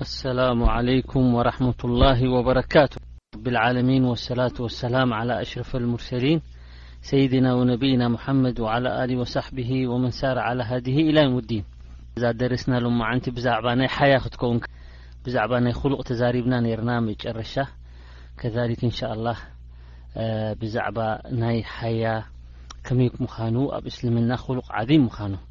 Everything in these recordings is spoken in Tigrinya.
السلام عليكم ورحمة الله وبركت العمين والسلة والسلام على اشرف المرسلين سيدنا ونبينا محمد وعلى له وصحبه ومنسار على هده اليم الدين س ي خلق تزربن رش ن لله زع ي حيا م من ا اسلمن خلق عيم من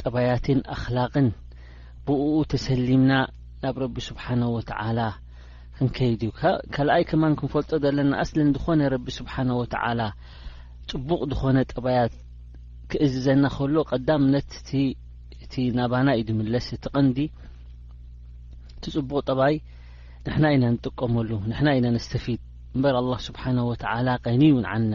ጠባያትን ኣክላቅን ብእኡ ተሰሊምና ናብ ረቢ ስብሓነ ወተላ ክንከይድ እዩ ካልኣይ ከማን ክንፈልጦ ዘለና ኣስሊ ዝኾነ ረቢ ስብሓነ ወተላ ፅቡቅ ዝኾነ ጠባያት ክእዝዘና ከሎ ቀዳምነት እቲ ናባና እዩ ድምለስ እቲ ቀንዲ እቲ ፅቡቅ ጠባይ ንሕና ኢና ንጥቀመሉ ንሕና ኢና ነስተፊድ እምበር ኣላ ስብሓነ ወተላ ቀንዩ ንዓና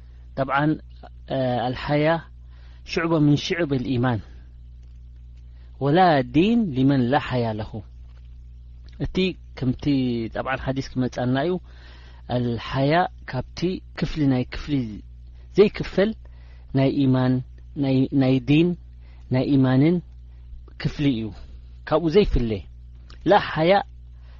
ጠብዓ ኣልሓያ ሽዑበ ምን ሽዕብ ልኢማን ወላ ዲን ሊመን ላ ሓያ ለኹ እቲ ከምቲ ጠብዓ ሓዲስ ክመፃና እዩ ኣልሓያ ካብቲ ክፍሊ ናይ ክፍሊ ዘይክፈል ናይ ኢማን ናይ ዲን ናይ ኢማንን ክፍሊ እዩ ካብኡ ዘይፍለ ላ ሓያ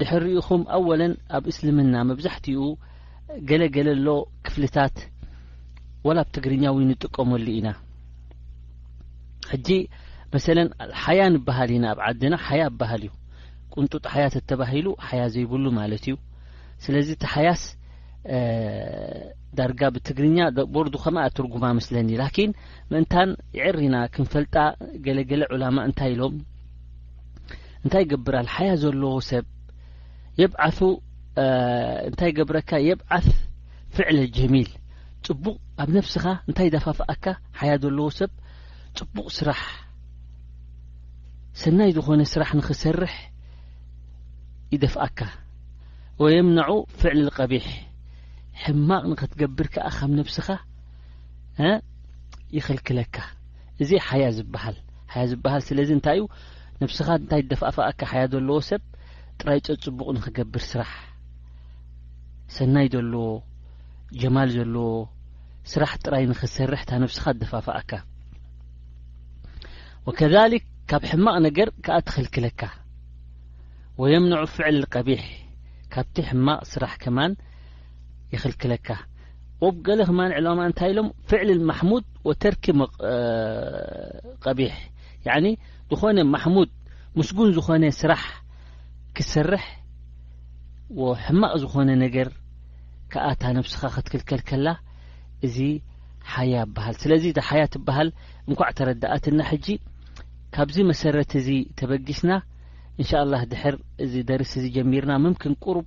ድሕር ኢኹም ኣወለን ኣብ እስልምና መብዛሕትኡ ገለ ገለ ኣሎ ክፍልታት ወላ ብ ትግርኛ ውን ንጥቀመሉ ኢና ሕጂ መሰለን ሓያ ንበሃል ኢና ኣብ ዓድና ሓያ በሃል እዩ ቁንጡጥ ሓያ ተተባሂሉ ሓያ ዘይብሉ ማለት እዩ ስለዚ እቲ ሓያስ ዳርጋ ብትግርኛ ቦርዱ ከማ ትርጉማ መስለኒ ላኪን ምእንታን ይዕሪና ክንፈልጣ ገለገለ ዑላማ እንታይ ኢሎም እንታይ ይገብራል ሓያ ዘለዎ ሰብ የብዓሱ እንታይ ገብረካ የብዓስ ፍዕለ ጀሚል ፅቡቕ ኣብ ነብስኻ እንታይ ዳፋፍኣካ ሓያ ዘለዎ ሰብ ፅቡቕ ስራሕ ሰናይ ዝኾነ ስራሕ ንኽሰርሕ ይደፍኣካ ወየምናዑ ፍዕሊ ልቀቢሕ ሕማቕ ንኽትገብር ከዓ ካብ ነብስኻ ይኽልክለካ እዚ ሓያ ዝበሃል ሓያ ዝበሃል ስለዚ እንታይ እዩ ነብስኻ እንታይ ደፋእፋኣካ ሓያ ዘለዎ ሰብ ጥራይ ጸጽቡቕ ንኽገብር ስራሕ ሰናይ ዘለዎ ጀማል ዘለዎ ስራሕ ጥራይ ንኽሰርሕ እታ ነብስኻ ደፋፍኣካ ወከሊክ ካብ ሕማቕ ነገር ከኣ ትኽልክለካ ወየምንዑ ፍዕል ቀቢሕ ካብቲ ሕማቕ ስራሕ ከማን ይኽልክለካ ኦብ ገለ ክማን ዕላማ እንታይ ኢሎም ፍዕሊ ማሕሙድ ወተርኪ ቀቢሕ ያኒ ዝኾነ ማሕሙድ ምስጉን ዝኾነ ስራሕ ክሰርሕ ሕማቕ ዝኾነ ነገር ከዓ እታ ነብስኻ ክትክልከል ከላ እዚ ሓያ ይበሃል ስለዚ እዛ ሓያ ትበሃል እንኳዕ ተረዳኣትና ሕጂ ካብዚ መሰረት እዚ ተበጊስና እንሻ ላህ ድሕር እዚ ደርሲ እዚ ጀሚርና ምምክን ቁሩብ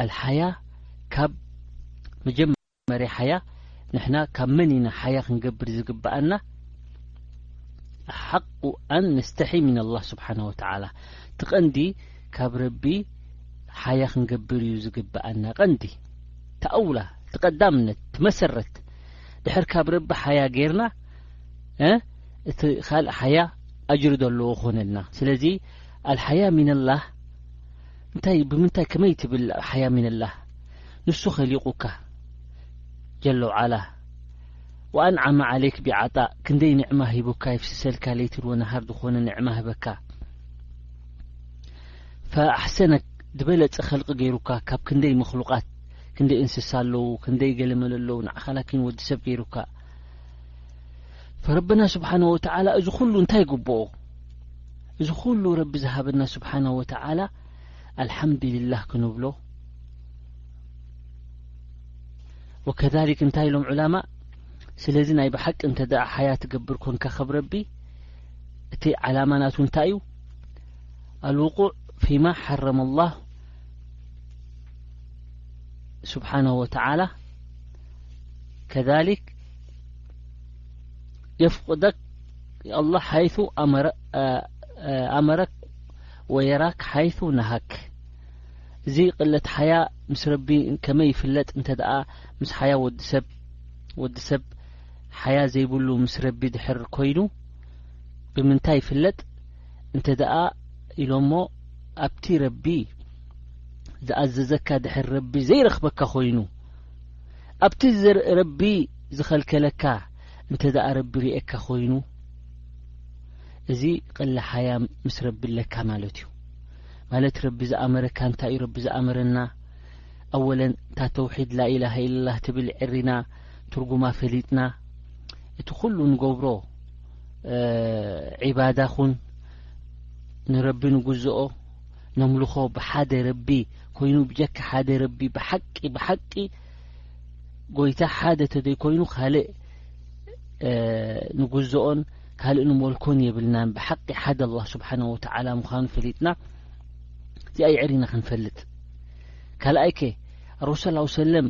ኣልሓያ ካብ መጀመርያ ሓያ ንሕና ካብ መን ኢና ሓያ ክንገብር ዝግብኣና ሓቁ ኣን ነስተሒ ምን ኣላህ ስብሓን ወተዓላ እቲ ቐንዲ ካብ ረቢ ሓያ ክንገብር እዩ ዝግብኣና ቐንዲ ተኣውላ እቲ ቐዳምነት እቲ መሰረት ድሕር ካብ ረቢ ሓያ ገይርና እቲ ካልእ ሓያ ኣጅሪ ዘለዎ ኮነልና ስለዚ ኣልሓያ ምንላህ እንታይ ብምንታይ ከመይ ትብል ሓያ ሚነላህ ንሱ ኸሊቁካ ጀለ ዓላ ወኣንዓመ ዓለይክ ቢዓጣእ ክንደይ ንዕማ ሂቡካ ይፍስሰልካ ለይትን ወነሃር ዝኾነ ንዕማ ህበካ ፈኣሕሰነክ ዝበለጸ ኸልቂ ገይሩካ ካብ ክንደይ መክሉቃት ክንደይ እንስሳ ኣለዉ ክንደይ ገለመለ ኣለዉ ንዓኻ ላኪን ወዲ ሰብ ገይሩካ ፈረበና ስብሓነ ወተዓላ እዚ ኩሉ እንታይ ይግብኦ እዚ ኩሉ ረቢ ዝሃበና ስብሓነሁ ወተዓላ ኣልሓምዱሊላህ ክንብሎ ወከዛሊክ እንታይ ኢሎም ዑላማእ ስለዚ ናይ ብሓቂ እንተ ደኣ ሓያ ትገብር ኮንካ ከብ ረቢ እቲ ዓላማ ናቱ እንታይ እዩ ኣልውቁዕ ፊማ ሓረመ ላህ ስብሓነሁ ወተዓላ ከሊክ የፍቁደክ ኣላ ሓይቱ ኣመረክ ወየራክ ሓይቱ ነሃክ እዚ ቅለት ሓያ ምስ ረቢ ከመይ ይፍለጥ እንተ ደኣ ምስ ሓያ ወዲሰብ ወዲ ሰብ ሓያ ዘይብሉ ምስ ረቢ ድሕር ኮይኑ ብምንታይ ይፍለጥ እንተ ደኣ ኢሎሞ ኣብቲ ረቢ ዝኣዘዘካ ድሕር ረቢ ዘይረኽበካ ኮይኑ ኣብቲ ረቢ ዝኸልከለካ እንተ ደኣ ረቢ ርኤካ ኮይኑ እዚ ቕላ ሓያም ምስ ረቢ ኣለካ ማለት እዩ ማለት ረቢ ዝኣመረካ እንታይ እዩ ረቢ ዝኣመረና ኣወለን እታ ተውሒድ ላኢላሃ ኢለላህ ትብል ዕሪና ትርጉማ ፈሊጥና እቲ ኩሉ ንገብሮ ዒባዳ ኹን ንረቢ ንጉዝኦ ነምልኾ ብሓደ ረቢ ኮይኑ ብጀካ ሓደ ረቢ ብሓቂ ብሓቂ ጎይታ ሓደ ተዘይኮይኑ ካልእ ንጉዝኦን ካልእ ንመልኮን የብልናን ብሓቂ ሓደ ኣላ ስብሓን ወተዓላ ምዃኑ ፈሊጥና እዚኣ ይዕሪና ክንፈልጥ ካልኣይ ከ ረሱል ስ ሰለም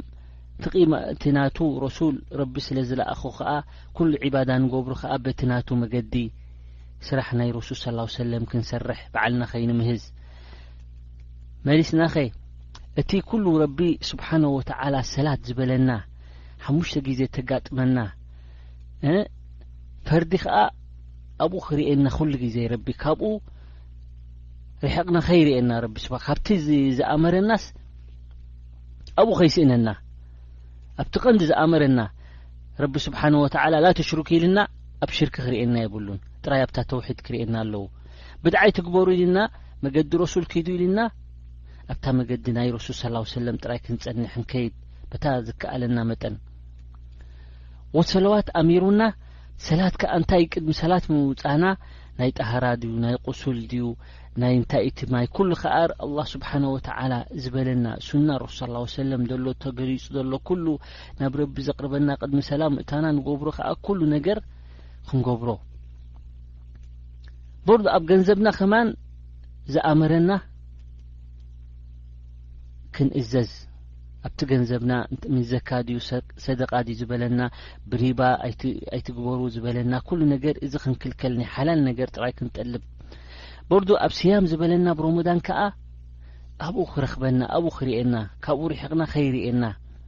ቲቂማእቲ ናቱ ረሱል ረቢ ስለ ዝለኣኹ ከዓ ኩሉ ዕባዳ ንገብሩ ከዓ በቲ ናቱ መገዲ ስራሕ ናይ ረሱል ስ ሰለም ክንሰርሕ በዓልና ከይንምህዝ መሊስናኸ እቲ ኩሉ ረቢ ስብሓነ ወተዓላ ሰላት ዝበለና ሓሙሽተ ግዜ ተጋጥመና ፈርዲ ከዓ ኣብኡ ክርእየና ኩሉ ግዜ ረቢ ካብኡ ርሕቕና ከይርእየና ረቢ ስብ ካብቲ ዝኣመረናስ ኣብኡ ከይስእነና ኣብቲ ቀንዲ ዝኣመረና ረቢ ስብሓን ወተዓላ ላተሽሩክ ኢልና ኣብ ሽርኪ ክርእየና የብሉን ጥራይ ኣብታ ተውሒድ ክርእየና ኣለዉ ብድዓ ይትግበሩ ኢልና መገዲ ረሱል ኪዱ ኢልና ኣብታ መገዲ ናይ ረሱል ስ ላ ሰለም ጥራይ ክንጸንሕ ንከይድ በታ ዝከኣለና መጠን ወሰለዋት ኣሚሩና ሰላት ከኣ እንታይ ቅድሚ ሰላት ምውጻና ናይ ጠሃራ ድዩ ናይ ቁሱል ድዩ ናይ እንታይ እቲ ማይ ኩሉ ከኣ ኣላ ስብሓን ወተዓላ ዝበለና ሱና ረሱ ስ ላ ሰለም ዘሎ ተገሊጹ ዘሎ ኩሉ ናብ ረቢ ዘቕርበና ቅድሚ ሰላም እታና ንገብሮ ከኣ ኩሉ ነገር ክንገብሮ ቦርዶ ኣብ ገንዘብና ከማን ዝኣመረና ክንእዘዝ ኣብቲ ገንዘብና ምዘካ ድዩ ሰደቃ ድዩ ዝበለና ብሪባ ኣይትግበሩ ዝበለና ኩሉ ነገር እዚ ክንክልከል ናይ ሓላል ነገር ጥራይ ክንጠልብ ቦርዶ ኣብ ስያም ዝበለና ብሮሞዳን ከዓ ኣብኡ ክረክበና ኣብኡ ክርኤና ካብኡ ርሕቕና ከይርኤና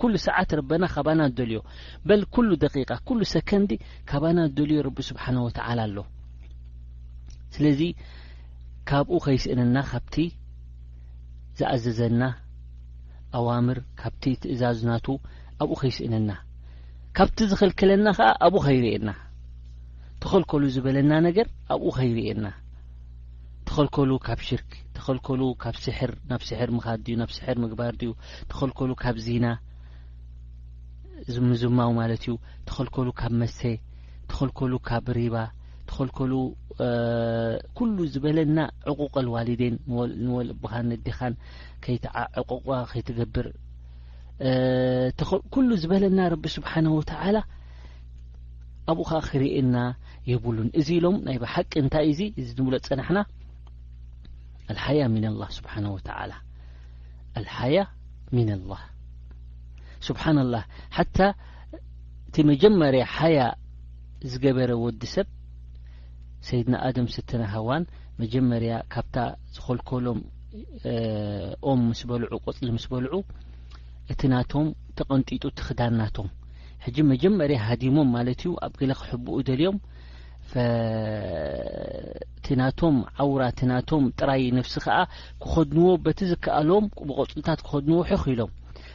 ኩሉ ሰዓት ረበና ካባና ዝደልዮ በል ኩሉ ደቂቃ ኩሉ ሰከንዲ ካባና ዝደልዮ ረቢ ስብሓን ወተዓላ ኣሎ ስለዚ ካብኡ ከይስእነና ካብቲ ዝኣዘዘና ኣዋምር ካብቲ ትእዛዝናቱ ኣብኡ ከይስእነና ካብቲ ዝኸልክለና ከዓ ኣብኡ ከይርእየና ተኸልከሉ ዝበለና ነገር ኣብኡ ከይርእየና ተኸልከሉ ካብ ሽርክ ተኸልከሉ ካብ ስሕር ናብ ስሕር ምኻድ ድዩ ናብ ስሕር ምግባር ድዩ ተኸልከሉ ካብ ዚና ምዝማው ማለት እዩ ተኸልከሉ ካብ መሰ ተኸልከሉ ካብ ሪባ ተኸልከሉ ኩሉ ዝበለና ዕቁቀል ዋሊዴን ንወልብኻን ንዲኻን ከይተዓዕቁቋ ከይትገብር ኩሉ ዝበለና ረቢ ስብሓን ወተዓላ ኣብኡ ከዓ ክርእየና የብሉን እዚ ኢሎም ናይ ብሓቂ እንታይ እዚ እዚ ንብሎ ጸናሕና ኣልሓያ ሚን ኣላህ ስብሓን ወተዓላ ኣልሓያ ሚን ኣላህ ስብሓን ላህ ሓታ እቲ መጀመርያ ሓያ ዝገበረ ወዲ ሰብ ሰይድና ኣደም ስተና ሃዋን መጀመርያ ካብታ ዝኸልከሎም ኦም ምስ በልዑ ቆፅሊ ምስ በልዑ እቲ ናቶም ተቐንጢጡ ትኽዳን ናቶም ሕጂ መጀመርያ ሃዲሞም ማለት እዩ ኣብ ገለ ክሕብኡ ደልዮም እቲ ናቶም ዓውራ እቲ ናቶም ጥራይ ነፍሲ ከዓ ክኸድንዎ በቲ ዝከኣሎም ብቆፅልታት ክኸድንዎ ሕኽ ኢሎም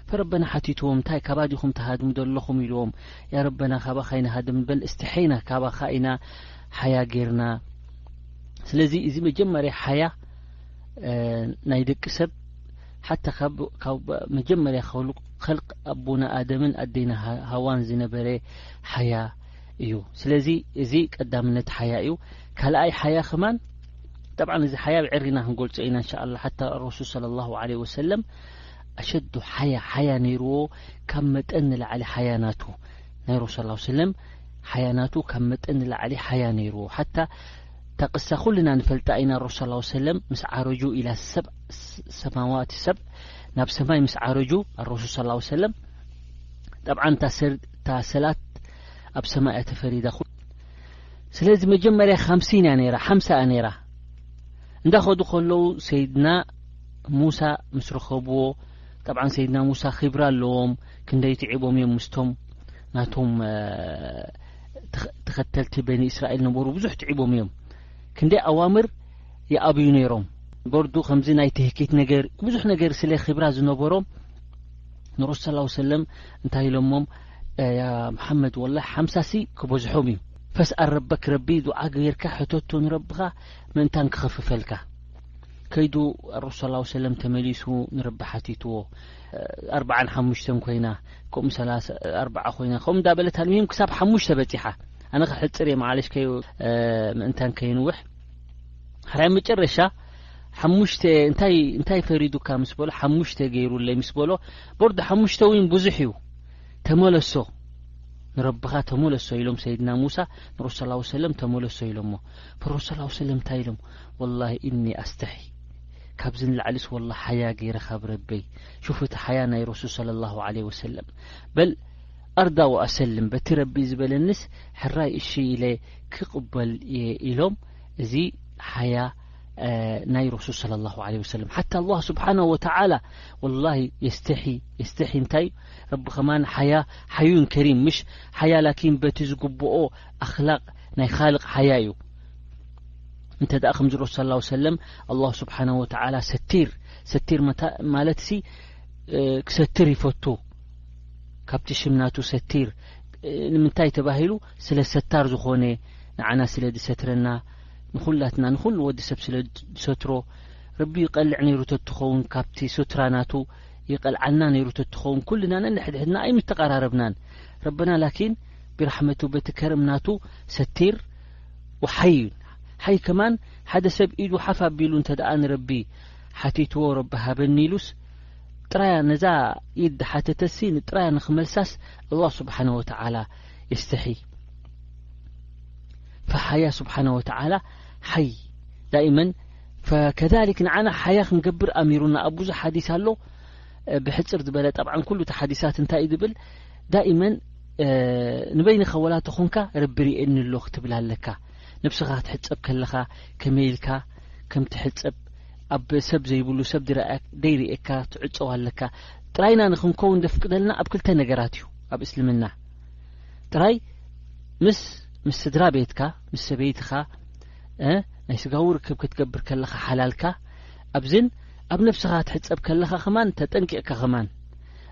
ፈረበና ሓቲትዎም እንታይ ካባ ዲኹም ተሃድሙ ዘለኹም ኢልዎም ያ ረበና ካባኻ ኢና ሃድም በል እስትሐይና ካባኻ ኢና ሓያ ጌርና ስለዚ እዚ መጀመርያ ሓያ ናይ ደቂ ሰብ ሓታ ካብ ካብ መጀመርያ ኸልቅ ኸልቅ ኣቦና ኣደምን ኣዴና ሃ- ሃዋን ዝነበረ ሓያ እዩ ስለዚ እዚ ቀዳምነት ሓያ እዩ ካልኣይ ሓያ ከማን ጠብዓ እዚ ሓያ ብዕሪና ክንገልጾ ኢና እንሻኣላ ሓታ ረሱል ስለ ላሁ ለ ወሰለም ኣሸዱ ሓያ ሓያ ነይርዎ ካብ መጠን ንላዕሊ ሓያ ናቱ ናይ ረሱል ስ ሰለም ሓያ ናቱ ካብ መጠን ንላዕሊ ሓያ ነይርዎ ሓታ እታ ቅሳ ኩልና ንፈልጣ ኢና ረሱል ሰለላሁ ሰለም ምስ ዓረጁ ኢላ ሰብ ሰማዋት ሰብ ናብ ሰማይ ምስ ዓረጁ ረሱል ሰለላሁ ሰለም ጠብዓን እታ ሰላት ኣብ ሰማይ እያ ተፈሪዳ ስለዚ መጀመርያ ሓምሲን እያ ነይራ ሓምሳ እያ ነይራ እንዳኸዱ ከለዉ ሰይድና ሙሳ ምስ ረኸብዎ ጠብዓ ሰይድና ሙሳ ክብራ ኣለዎም ክንደይ ትዒቦም እዮም ምስቶም ናቶም ተኸተልቲ በኒ እስራኤል ነበሩ ብዙሕ ትዒቦም እዮም ክንደይ ኣዋምር ይኣብዩ ነይሮም በርዱ ከምዚ ናይ ትህኪት ነገር ብዙሕ ነገር ስለ ክብራ ዝነበሮም ንረሱ ስላ ሰለም እንታይ ኢሎሞም መሓመድ ወላ ሓምሳ ሲ ክበዝሖም እዩ ፈስኣር ረበክ ረቢ ዱዓ ገይርካ ሕተቶ ንረብኻ ምእንታን ክኸፍፈልካ ከይዱ ረሱ ስ ሰለም ተመሊሱ ንረቢ ሓቲትዎ ኣርብዓን ሓሙሽተን ኮይና ከምኡ ሰላሳ ኣርብዓ ኮይና ከምኡ እንዳበለት ኣልሚም ክሳብ ሓሙሽተ በፂሓ ኣነ ክሕፅር እየ መዓለሽ ከዩ ምእንታን ከይንውሕ ሓራይ መጨረሻ ሓሙሽተ እንታይ እንታይ ፈሪዱካ ምስ በሎ ሓሙሽተ ገይሩለይ ምስ በሎ ቦርዶ ሓሙሽተ እውን ብዙሕ እዩ ተመለሶ ንረብኻ ተመለሶ ኢሎም ሰይድና ሙሳ ንረሱ ስ ሰለም ተመለሶ ኢሎሞ ረሱ ስ ሰለም እንታይ ኢሎም ወላ እኒ ኣስተሒ ካብዚ ንላዕሊስ ወላሂ ሓያ ገይረ ካብ ረበይ ሹፍ እቲ ሓያ ናይ ረሱል ሰለላሁ ዓለይሂ ወሰለም በል ኣርዳ ወኣሰልም በቲ ረቢ ዝበለኒስ ሕራይ እሺ ኢለ ክቕበል እየ ኢሎም እዚ ሓያ ናይ ረሱል ሰለላሁ ዓለይሂ ወሰለም ሓታ ኣላህ ስብሓነሁ ወተዓላ ወላሂ የስተሒ የስተሒ እንታይ ረቢ ከማን ሓያ ሓዩን ከሪም ምሽ ሓያ ላኪን በቲ ዝግብኦ ኣኽላቕ ናይ ኻልቕ ሓያ እዩ እንተ ደኣ ከምዚ ረሱል ሰለላሁ ዐለይሂ ወሰለም ኣላሁ ስብሓነሁ ወተዓላ ሰቲር ሰቲር ማለትሲ ክሰትር ይፈቱ ካብቲ ሽም ናቱ ሰቲር ንምንታይ ተባሂሉ ስለ ሰታር ዝኾነ ንዓና ስለ ዝሰትረና ንኹላትና ንኹሉ ወዲ ሰብ ስለ ዝሰትሮ ረቢ ይቀልዕ ነይሩ ተትኸውን ካብቲ ሱትራ ናቱ ይቀልዓልና ነይሩ ተትኸውን ኩልና ነንሕድሕድና ኣይምተቀራረብናን ረብና ላኪን ብራሕመቱ በቲ ከርም ናቱ ሰቲር ወሓይ ሓይ ከማን ሓደ ሰብ ኢዱ ሓፍ ኣቢሉ እንተ ደኣ ንረቢ ሓቲትዎ ረቢ ሃበኒ ኢሉስ ጥራያ ነዛ ኢድ ድሓተተሲ ንጥራያ ንኽመልሳስ ኣላህ ስብሓነ ወተዓላ የስተሒ ፈሓያ ስብሓነ ወተዓላ ሓይ ዳኢመን ፈከዛሊክ ንዓና ሓያ ክንገብር ኣሚሩና ኣብ ብዙሕ ሓዲስ ኣሎ ብሕፅር ዝበለ ጠብዓን ኩሉ እቲ ሓዲሳት እንታይ እዩ ዝብል ዳኢመን ንበይንካ ወላ ተኾንካ ረቢ ርኤኒ ኣሎ ክትብል ኣለካ ነብስኻ ክትሕጸብ ከለኻ ከመይ ኢልካ ከም ትሕጸብ ኣብ ሰብ ዘይብሉ ሰብ ድራኣ ደይርኤካ ትዕጸው ኣለካ ጥራይና ንክንከውን ደፍቅደልና ኣብ ክልተ ነገራት እዩ ኣብ እስልምና ጥራይ ምስ ምስ ስድራ ቤትካ ምስ ሰበይትኻ ናይ ስጋዊ ርክብ ክትገብር ከለኻ ሓላልካ ኣብዝን ኣብ ነብስኻ ክትሕጸብ ከለኻ ከማን ተጠንቂቕካ ከማን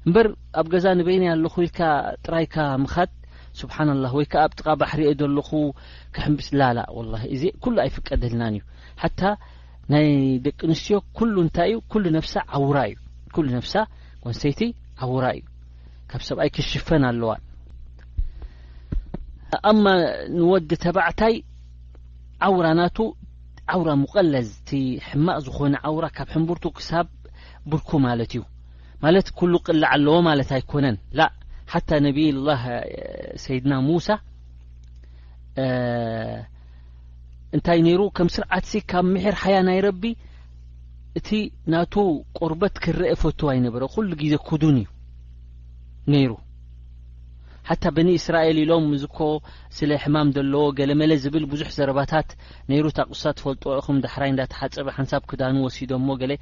እምበር ኣብ ገዛ ንበይነይ ኣለኹ ኢልካ ጥራይካ ምኻድ ስብሓናላህ ወይ ከዓ ኣብ ጥቓ ባሕሪ እየ ዘለኹ ክሕምብስ ላላ ወላ እዚ ኩሉ ኣይፍቀደልናን እዩ ሓታ ናይ ደቂ ኣንስትዮ ኩሉ እንታይ እዩ ኩሉ ነብሳ ዓውራ እዩ ኩሉ ነብሳ ጓንሰይቲ ዓውራ እዩ ካብ ሰብኣይ ክሽፈን ኣለዋ ኣማ ንወዲ ተባዕታይ ዓውራ ናቱ ዓውራ ሙቀለዝ እቲ ሕማቅ ዝኾነ ዓውራ ካብ ሕምብርቱ ክሳብ ብርኩ ማለት እዩ ማለት ኩሉ ቅላዕ ኣለዎ ማለት ኣይኮነን ላ ሓታ ነብይ ላ ሰይድና ሙሳ እንታይ ነይሩ ከም ስርዓት ሲ ካብ ምሕር ሓያ ናይ ረቢ እቲ ናቱ ቆርበት ክረአ ፈቱ ኣይነበረ ኩሉ ግዜ ኩዱን እዩ ነይሩ ሓታ በኒ እስራኤል ኢሎም እዝኮ ስለ ሕማም ዘለዎ ገለመለ ዝብል ብዙሕ ዘረባታት ነይሩ ታቕሳት ፈልጦ ኢኹም ዳሕራይ እንዳተሓፀበ ሓንሳብ ክዳኑ ወሲዶሞ ገለ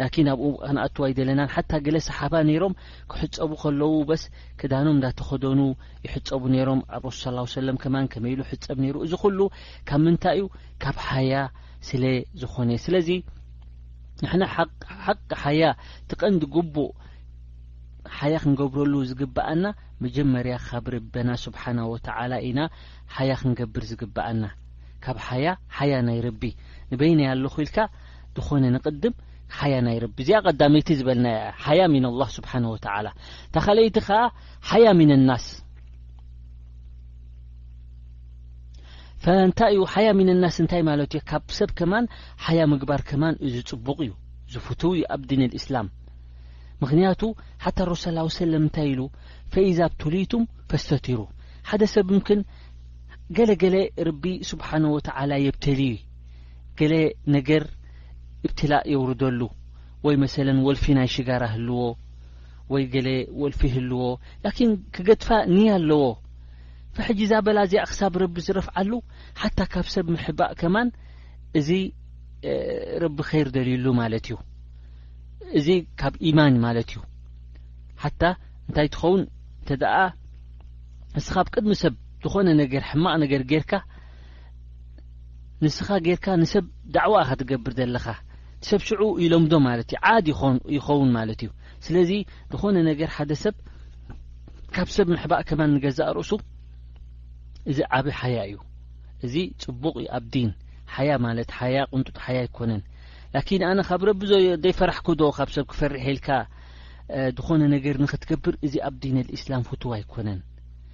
ላኪን ኣብኡ ከነኣትው ኣይደለናን ሓታ ገለ ሰሓባ ነይሮም ክሕጸቡ ከለዉ በስ ክዳኖም እንዳተኸደኑ ይሕጸቡ ነይሮም ኣብ ረሱል ስ ሰለም ከማን ከመይ ኢሉ ሕጸብ ነይሩ እዚ ኩሉ ካብ ምንታይ እዩ ካብ ሓያ ስለ ዝኾነ ስለዚ ንሕና ሓቂ ሓያ ትቐንዲ ጉቡእ ሓያ ክንገብረሉ ዝግብኣና መጀመርያ ካብ ርበና ስብሓና ወተዓላ ኢና ሓያ ክንገብር ዝግብኣና ካብ ሓያ ሓያ ናይ ረቢ ንበይነይ ኣለኹ ኢልካ ዝኾነ ንቕድም ሓያ ናይ ረቢ እዚኣ ቀዳመይቲ ዝበልና እያ ሓያ ምን ኣላ ስብሓን ወተላ ተኸለይቲ ከዓ ሓያ ምን ኣናስ ፈእንታይ እዩ ሓያ ምን ኣናስ እንታይ ማለት እዩ ካብ ሰብ ከማን ሓያ ምግባር ከማን እዚ ፅቡቕ እዩ ዝፍትው እዩ ኣብ ዲን ልእስላም ምክንያቱ ሓታ ረሱ ስ ወሰለም እንታይ ኢሉ ፈኢዛ ብ ትልይቱም ፈስተትሩ ሓደ ሰብ ምክን ገለገለ ረቢ ስብሓን ወተላ የብተልዩ ገለ ነገር እብትላእ የውርደሉ ወይ መሰለን ወልፊ ናይ ሽጋራ ህልዎ ወይ ገለ ወልፊ ህልዎ ላኪን ክገድፋ ንያ ኣለዎ ፈሕጂ ዛበላ እዚኣ ክሳብ ረቢ ዝረፍዓሉ ሓታ ካብ ሰብ ምሕባእ ከማን እዚ ረቢ ኸይር ደልዩሉ ማለት እዩ እዚ ካብ ኢማን ማለት እዩ ሓታ እንታይ ትኸውን እንተ ደኣ እስኻብ ቅድሚ ሰብ ዝኾነ ነገር ሕማቕ ነገር ጌርካ ንስኻ ጌርካ ንሰብ ዳዕዋ ኢኻ ትገብር ዘለኻ ሰብ ሽዑ ይለምዶ ማለት እዩ ዓድ ይኸውን ማለት እዩ ስለዚ ዝኾነ ነገር ሓደ ሰብ ካብ ሰብ ምሕባእ ከማን ንገዛእ ርእሱ እዚ ዓብ ሓያ እዩ እዚ ፅቡቅ እዩ ኣብ ዲን ሓያ ማለት ሓያ ቁንጡጥ ሓያ ኣይኮነን ላኪን ኣነ ካብ ረቢ ዘይፈራሕኩ ዶ ካብ ሰብ ክፈርሕ ኢልካ ዝኾነ ነገር ንክትገብር እዚ ኣብ ዲን ልእስላም ፍትው ኣይኮነን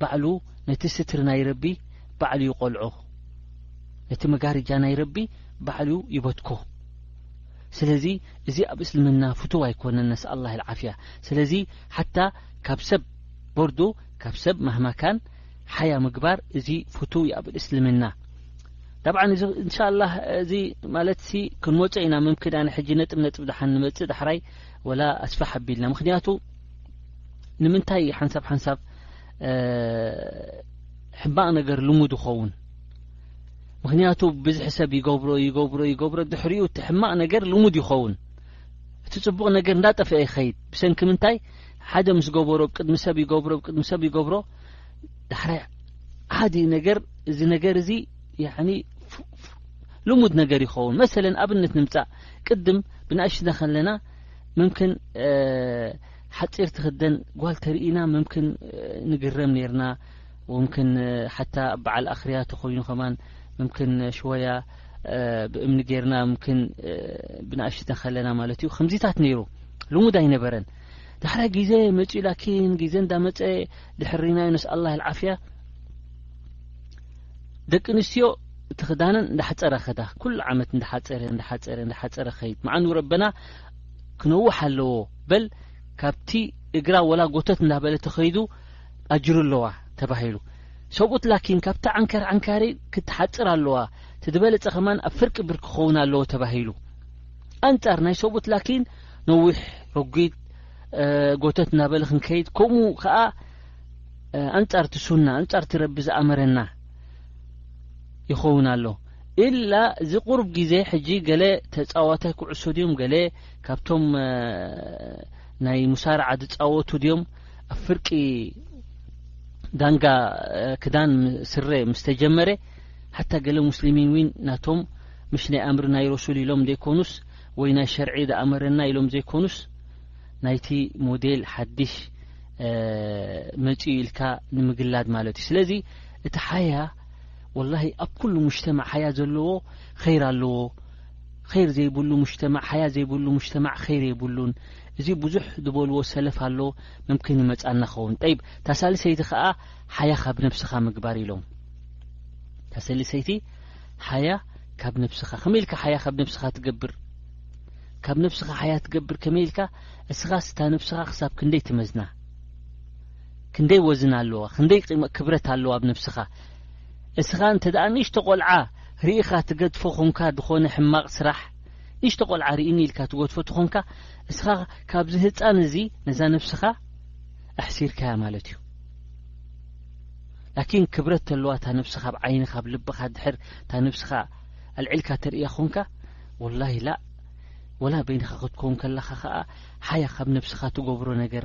ባዕሉ ነቲ ስትሪ ናይ ረቢ ባዕሉ ይቆልዖ ነቲ መጋርጃ ናይ ረቢ ባዕሉ ይበትኮ ስለዚ እዚ ኣብ እስልምና ፍቱው ኣይኮነን ነስ ኣላ ልዓፍያ ስለዚ ሓታ ካብ ሰብ ቦርዱ ካብ ሰብ ማህማካን ሓያ ምግባር እዚ ፍቱው ዩ ኣብ እስልምና ጣብዓ እዚ እንሻ ላ እዚ ማለት ሲ ክንመፆ ኢና ምምክዳን ሕጂ ነጥብ ነጥብ ድሓን ንመፅእ ዳሕራይ ወላ ኣስፋ ሓቢልና ምክንያቱ ንምንታይ ሓንሳብ ሓንሳብ ሕባቕ ነገር ልሙድ ይኸውን ምክንያቱ ብዝሒ ሰብ ይገብሮ ይገብሮ ይገብሮ ድሕሪኡ እቲ ሕማቕ ነገር ልሙድ ይኸውን እቲ ጽቡቕ ነገር እንዳጠፍአ ይኸይድ ብሰንኪ ምንታይ ሓደ ምስ ገበሮ ብ ቅድሚ ሰብ ይገብሮ ብ ቅድሚ ሰብ ይገብሮ ዳሕራይ ዓዲ ነገር እዚ ነገር እዚ ልሙድ ነገር ይኸውን መሰለን ኣብነት ንምጻእ ቅድም ብንእሽትነ ከለና ምምክን ሓጺር ትኽደን ጓል ተርኢና መምክን ንግረም ነርና ወምክን ሓታ በዓል ኣኽርያ ተኾይኑ ከማን መምክን ሽወያ ብእምኒ ገርና ምክን ብንኣሽተ ከለና ማለት እዩ ከምዚታት ነይሩ ልሙድ ኣይነበረን ዳሕራ ግዜ መፅኡ ላኪን ግዜ እንዳመፀ ድሕሪናዩ ነስ ኣላ ልዓፍያ ደቂ ኣንስትዮ እቲ ክዳነን እንዳሓፀረ ከዳ ኩሉ ዓመት እንዳሓፀረ እዳሓፀረ እዳሓፀረ ከይድ መዓኑ ረበና ክነውሕ ኣለዎ በል ካብቲ እግራ ወላ ጎተት እንዳበለ ተኸይዱ ኣጅሩ ኣለዋ ተባሂሉ ሰብኡት ላኪን ካብቲ ዓንከር ዓንካሪ ክትሓፅር ኣለዋ ትድበለፀ ከማን ኣብ ፍርቂ ብር ክኸውን ኣለዎ ተባሂሉ ኣንጻር ናይ ሰብኡት ላኪን ነዊሕ ረጒድ ጎተት እናበለ ክንከይድ ከምኡ ከዓ ኣንጻርቲ ሱና ኣንጻርቲ ረቢ ዝኣመረና ይኸውን ኣሎ ኢላ እዚ ቁሩብ ግዜ ሕጂ ገለ ተጻዋታይ ኩዕሶ ድዮም ገለ ካብቶም ናይ ሙሳርዓ ዝጻወቱ ድዮም ኣብ ፍርቂ ዳንጋ ክዳን ስረ ምስ ተጀመረ ሓታ ገለ ሙስሊሚን እውን ናቶም ምሽ ናይ ኣምሪ ናይ ረሱል ኢሎም ዘይኮኑስ ወይ ናይ ሸርዒ ዝኣመረና ኢሎም ዘይኮኑስ ናይቲ ሞዴል ሓድሽ መጺኡ ኢልካ ንምግላድ ማለት እዩ ስለዚ እቲ ሓያ ወላሂ ኣብ ኩሉ ሙጅተማዕ ሓያ ዘለዎ ኸይር ኣለዎ ኸይር ዘይብሉ ሙጅተማዕ ሓያ ዘይብሉ ሙጅተማዕ ኸይር የብሉን እዚ ብዙሕ ዝበልዎ ሰለፍ ኣሎ መምክን ይመጻና ኸውን ጠይብ ታሳልሰይቲ ኸኣ ሓያ ካብ ነብስኻ ምግባር ኢሎም ታሰልሰይቲ ሓያ ካብ ነብስኻ ከመይ ኢልካ ሓያ ካብ ነብስኻ ትገብር ካብ ነብስኻ ሓያ ትገብር ከመይ ኢልካ እስኻ ስታ ነብስኻ ክሳብ ክንደይ ትመዝና ክንደይ ወዝና ኣለዋ ክንደይ ክብረት ኣለዋ ኣብ ነብስኻ እስኻ እንተ ንእሽቶ ቆልዓ ርኢኻ ትገድፎ ኾንካ ድኾነ ሕማቕ ስራሕ ንእሽቶ ቆልዓ ርኢኒ ኢልካ ትጎድፎ ተኾንካ እስኻ ካብዚ ህጻን እዚ ነዛ ነብስኻ ኣሕሲርካያ ማለት እዩ ላኪን ክብረት ተለዋ እታ ነብስኻ ብ ዓይኒ ካብ ልብኻ ድሕር እታ ነብስኻ ኣልዕልካ ተርእያ ኾንካ ወላሂ ላ ወላ በይንኻ ክትከውን ከለኻ ኸኣ ሓያ ካብ ነብስኻ ትገብሮ ነገር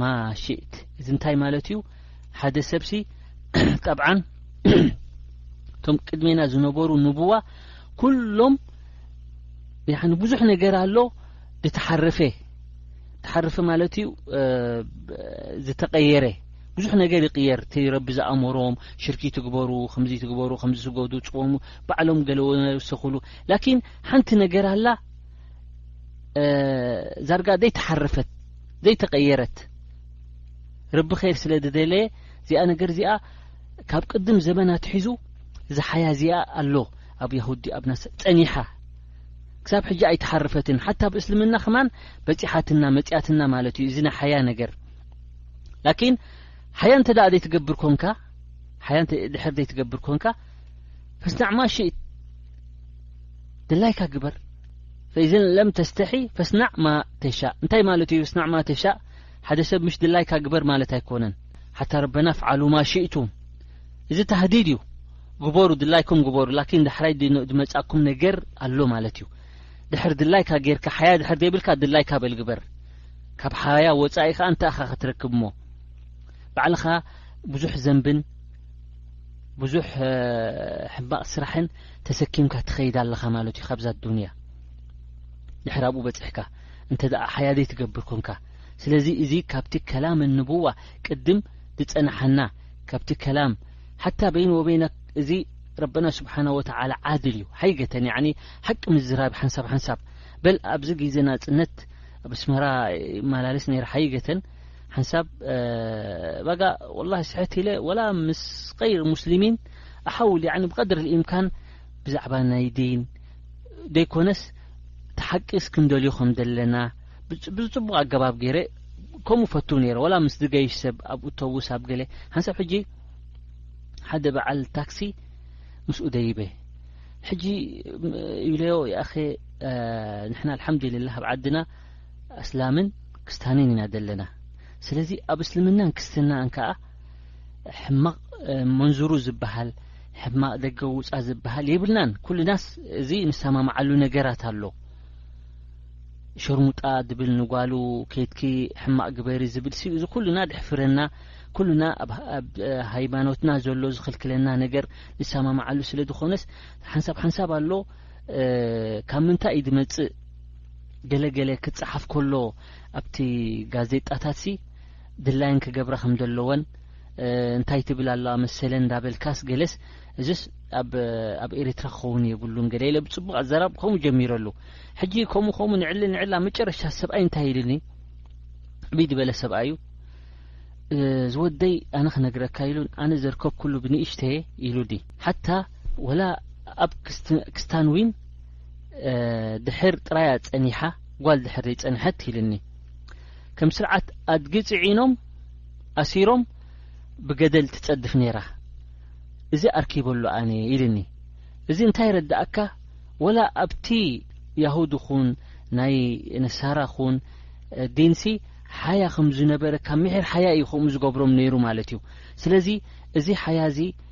ማ ሽእት እዚ እንታይ ማለት እዩ ሓደ ሰብሲ ጠብዓን እቶም ቅድሜና ዝነበሩ ንቡዋ ኩሎም ብዙሕ ነገር ኣሎ ድተሓረፈ ተሓረፈ ማለት እዩ ዝተቀየረ ብዙሕ ነገር ይቅየር እቲ ረቢ ዝኣመሮም ሽርኪ ትግበሩ ከምዚ ትግበሩ ከምዝስገዱ ፅሙ ባዕሎም ገለወሰክሉ ላኪን ሓንቲ ነገር ኣላ ዛርጋ ዘይተሓረፈት ዘይተቀየረት ረቢ ኸይር ስለ ዝደለየ እዚኣ ነገር እዚኣ ካብ ቅድም ዘበና ትሒዙ ዝሓያ እዚኣ ኣሎ ኣብ የሁዲ ኣብ ናሰ ጸኒሓ ክሳብ ሕጂ ኣይተሓረፈትን ሓታ ብ እስልምና ክማን በጺሓትና መጽያትና ማለት እዩ እዚ ናይ ሓያ ነገር ላኪን ሓያ እንተ ደኣ ዘይትገብር ኮንካ ሓያ ድሕር ዘይትገብር ኮንካ ፈስናዕ ማሽኢት ድላይካ ግበር ፈይዘን ለም ተስተሒ ፈስናዕ ማ ተሻ እንታይ ማለት እዩ ፈስናዕ ማ ተሻ ሓደ ሰብ ምሽ ድላይካ ግበር ማለት ኣይኮነን ሓታ ረበና ፍዓሉ ማሽኢቱም እዚ ታህዲድ እዩ ግበሩ ድላይኩም ግበሩ ላኪን ዳሕራይ ድመጻእኩም ነገር ኣሎ ማለት እዩ ድሕር ድላይካ ጌርካ ሓያ ድሕር ዘይብልካ ድላይካ በል ግበር ካብ ሓያ ወጻኢ ከኣ እንተ ኣኻ ክትረክብ እሞ ባዕልኻ ብዙሕ ዘንብን ብዙሕ ሕማቅ ስራሕን ተሰኪምካ ትኸይድ ኣለኻ ማለት እዩ ካብዛ ኣዱንያ ድሕር ኣብኡ በፅሕካ እንተ ደኣ ሓያደይ ትገብር ኮንካ ስለዚ እዚ ካብቲ ከላም እንቡዋ ቅድም ዝፀናሓና ካብቲ ከላም ሓታ በይን ወበይና እዚ ረበና ስብሓና ወተዓላ ዓድል እዩ ሓይገተን ያኒ ሓቂ ምዝራብ ሓንሳብ ሓንሳብ በል ኣብዚ ግዜ ናፅነት ኣብ ኣስመራ ይመላለስ ነይረ ሓይገተን ሓንሳብ ባጋ ወላ ስሐት ኢለ ወላ ምስ ቀይር ሙስሊሚን ኣሓውል ብቀድሪ ልእምካን ብዛዕባ ናይ ዲን ዘይኮነስ ተሓቂ ስክንደልዩ ከም ዘለና ብዝፅቡቅ ኣገባብ ገይረ ከምኡ ፈቱ ነይረ ወላ ምስ ዝገይሽ ሰብ ኣብ እቶቡስ ኣብ ገለ ሓንሳብ ሕጂ ሓደ በዓል ታክሲ ምስኡ ደይበ ሕጂ ይብለዮ ይኣኸ ንሕና ኣልሓምዱልላህ ኣብ ዓድና ኣስላምን ክስታንን ኢና ዘለና ስለዚ ኣብ እስልምናን ክስትናን ከኣ ሕማቕ መንዙሩ ዝበሃል ሕማቕ ደገ ውጻ ዝበሃል የብልናን ኩልናስ እዚ ንሰማማዓሉ ነገራት ኣሎ ሸርሙጣ ድብል ንጓሉ ከይትኪ ሕማቕ ግበሪ ዝብል ሲ እዚ ኩልና ድሕፍረና ኩልና ኣብ ሃይማኖትና ዘሎ ዝኽልክለና ነገር ንሰማማዓሉ ስለ ዝኾነስ ሓንሳብ ሓንሳብ ኣሎ ካብ ምንታይ እዩ ዝመጽእ ገለ ገለ ክጸሓፍ ከሎ ኣብቲ ጋዜጣታትሲ ድላየን ክገብራ ከም ዘለወን እንታይ ትብል ኣላ መሰለን እንዳበልካስ ገለስ እዚስ ኣብ ኤርትራ ክኸውን የብሉን ገለ ኢለ ብጽቡቕ ኣዘራብ ከምኡ ጀሚረ ኣሉ ሕጂ ከምኡ ከምኡ ንዕሊ ንዕሊ ኣብ መጨረሻ ሰብኣይ እንታይ ኢልኒ ዕብይ ዝበለ ሰብኣዩ ዝወደይ ኣነ ክነግረካ ኢሉን ኣነ ዘርከብኩሉ ብንእሽተየ ኢሉኒ ሓታ ወላ ኣብ ክስታን ዊን ድሕር ጥራያ ጸኒሓ ጓል ድሕር ዘይጸንሐት ኢልኒ ከም ስርዓት ኣድጊ ጽዒኖም ኣሲሮም ብገደል ትጸድፍ ነይራ እዚ ኣርኪበሉ ኣነ ኢልኒ እዚ እንታይ ረዳእካ ወላ ኣብቲ ያሁድ ኹን ናይ ነሳራ ኹን ዲንሲ ሓያ ከም ዝነበረ ካብ ምሒር ሓያ እዩ ከምኡ ዝገብሮም ነይሩ ማለት እዩ ስለዚ እዚ ሓያ እዚ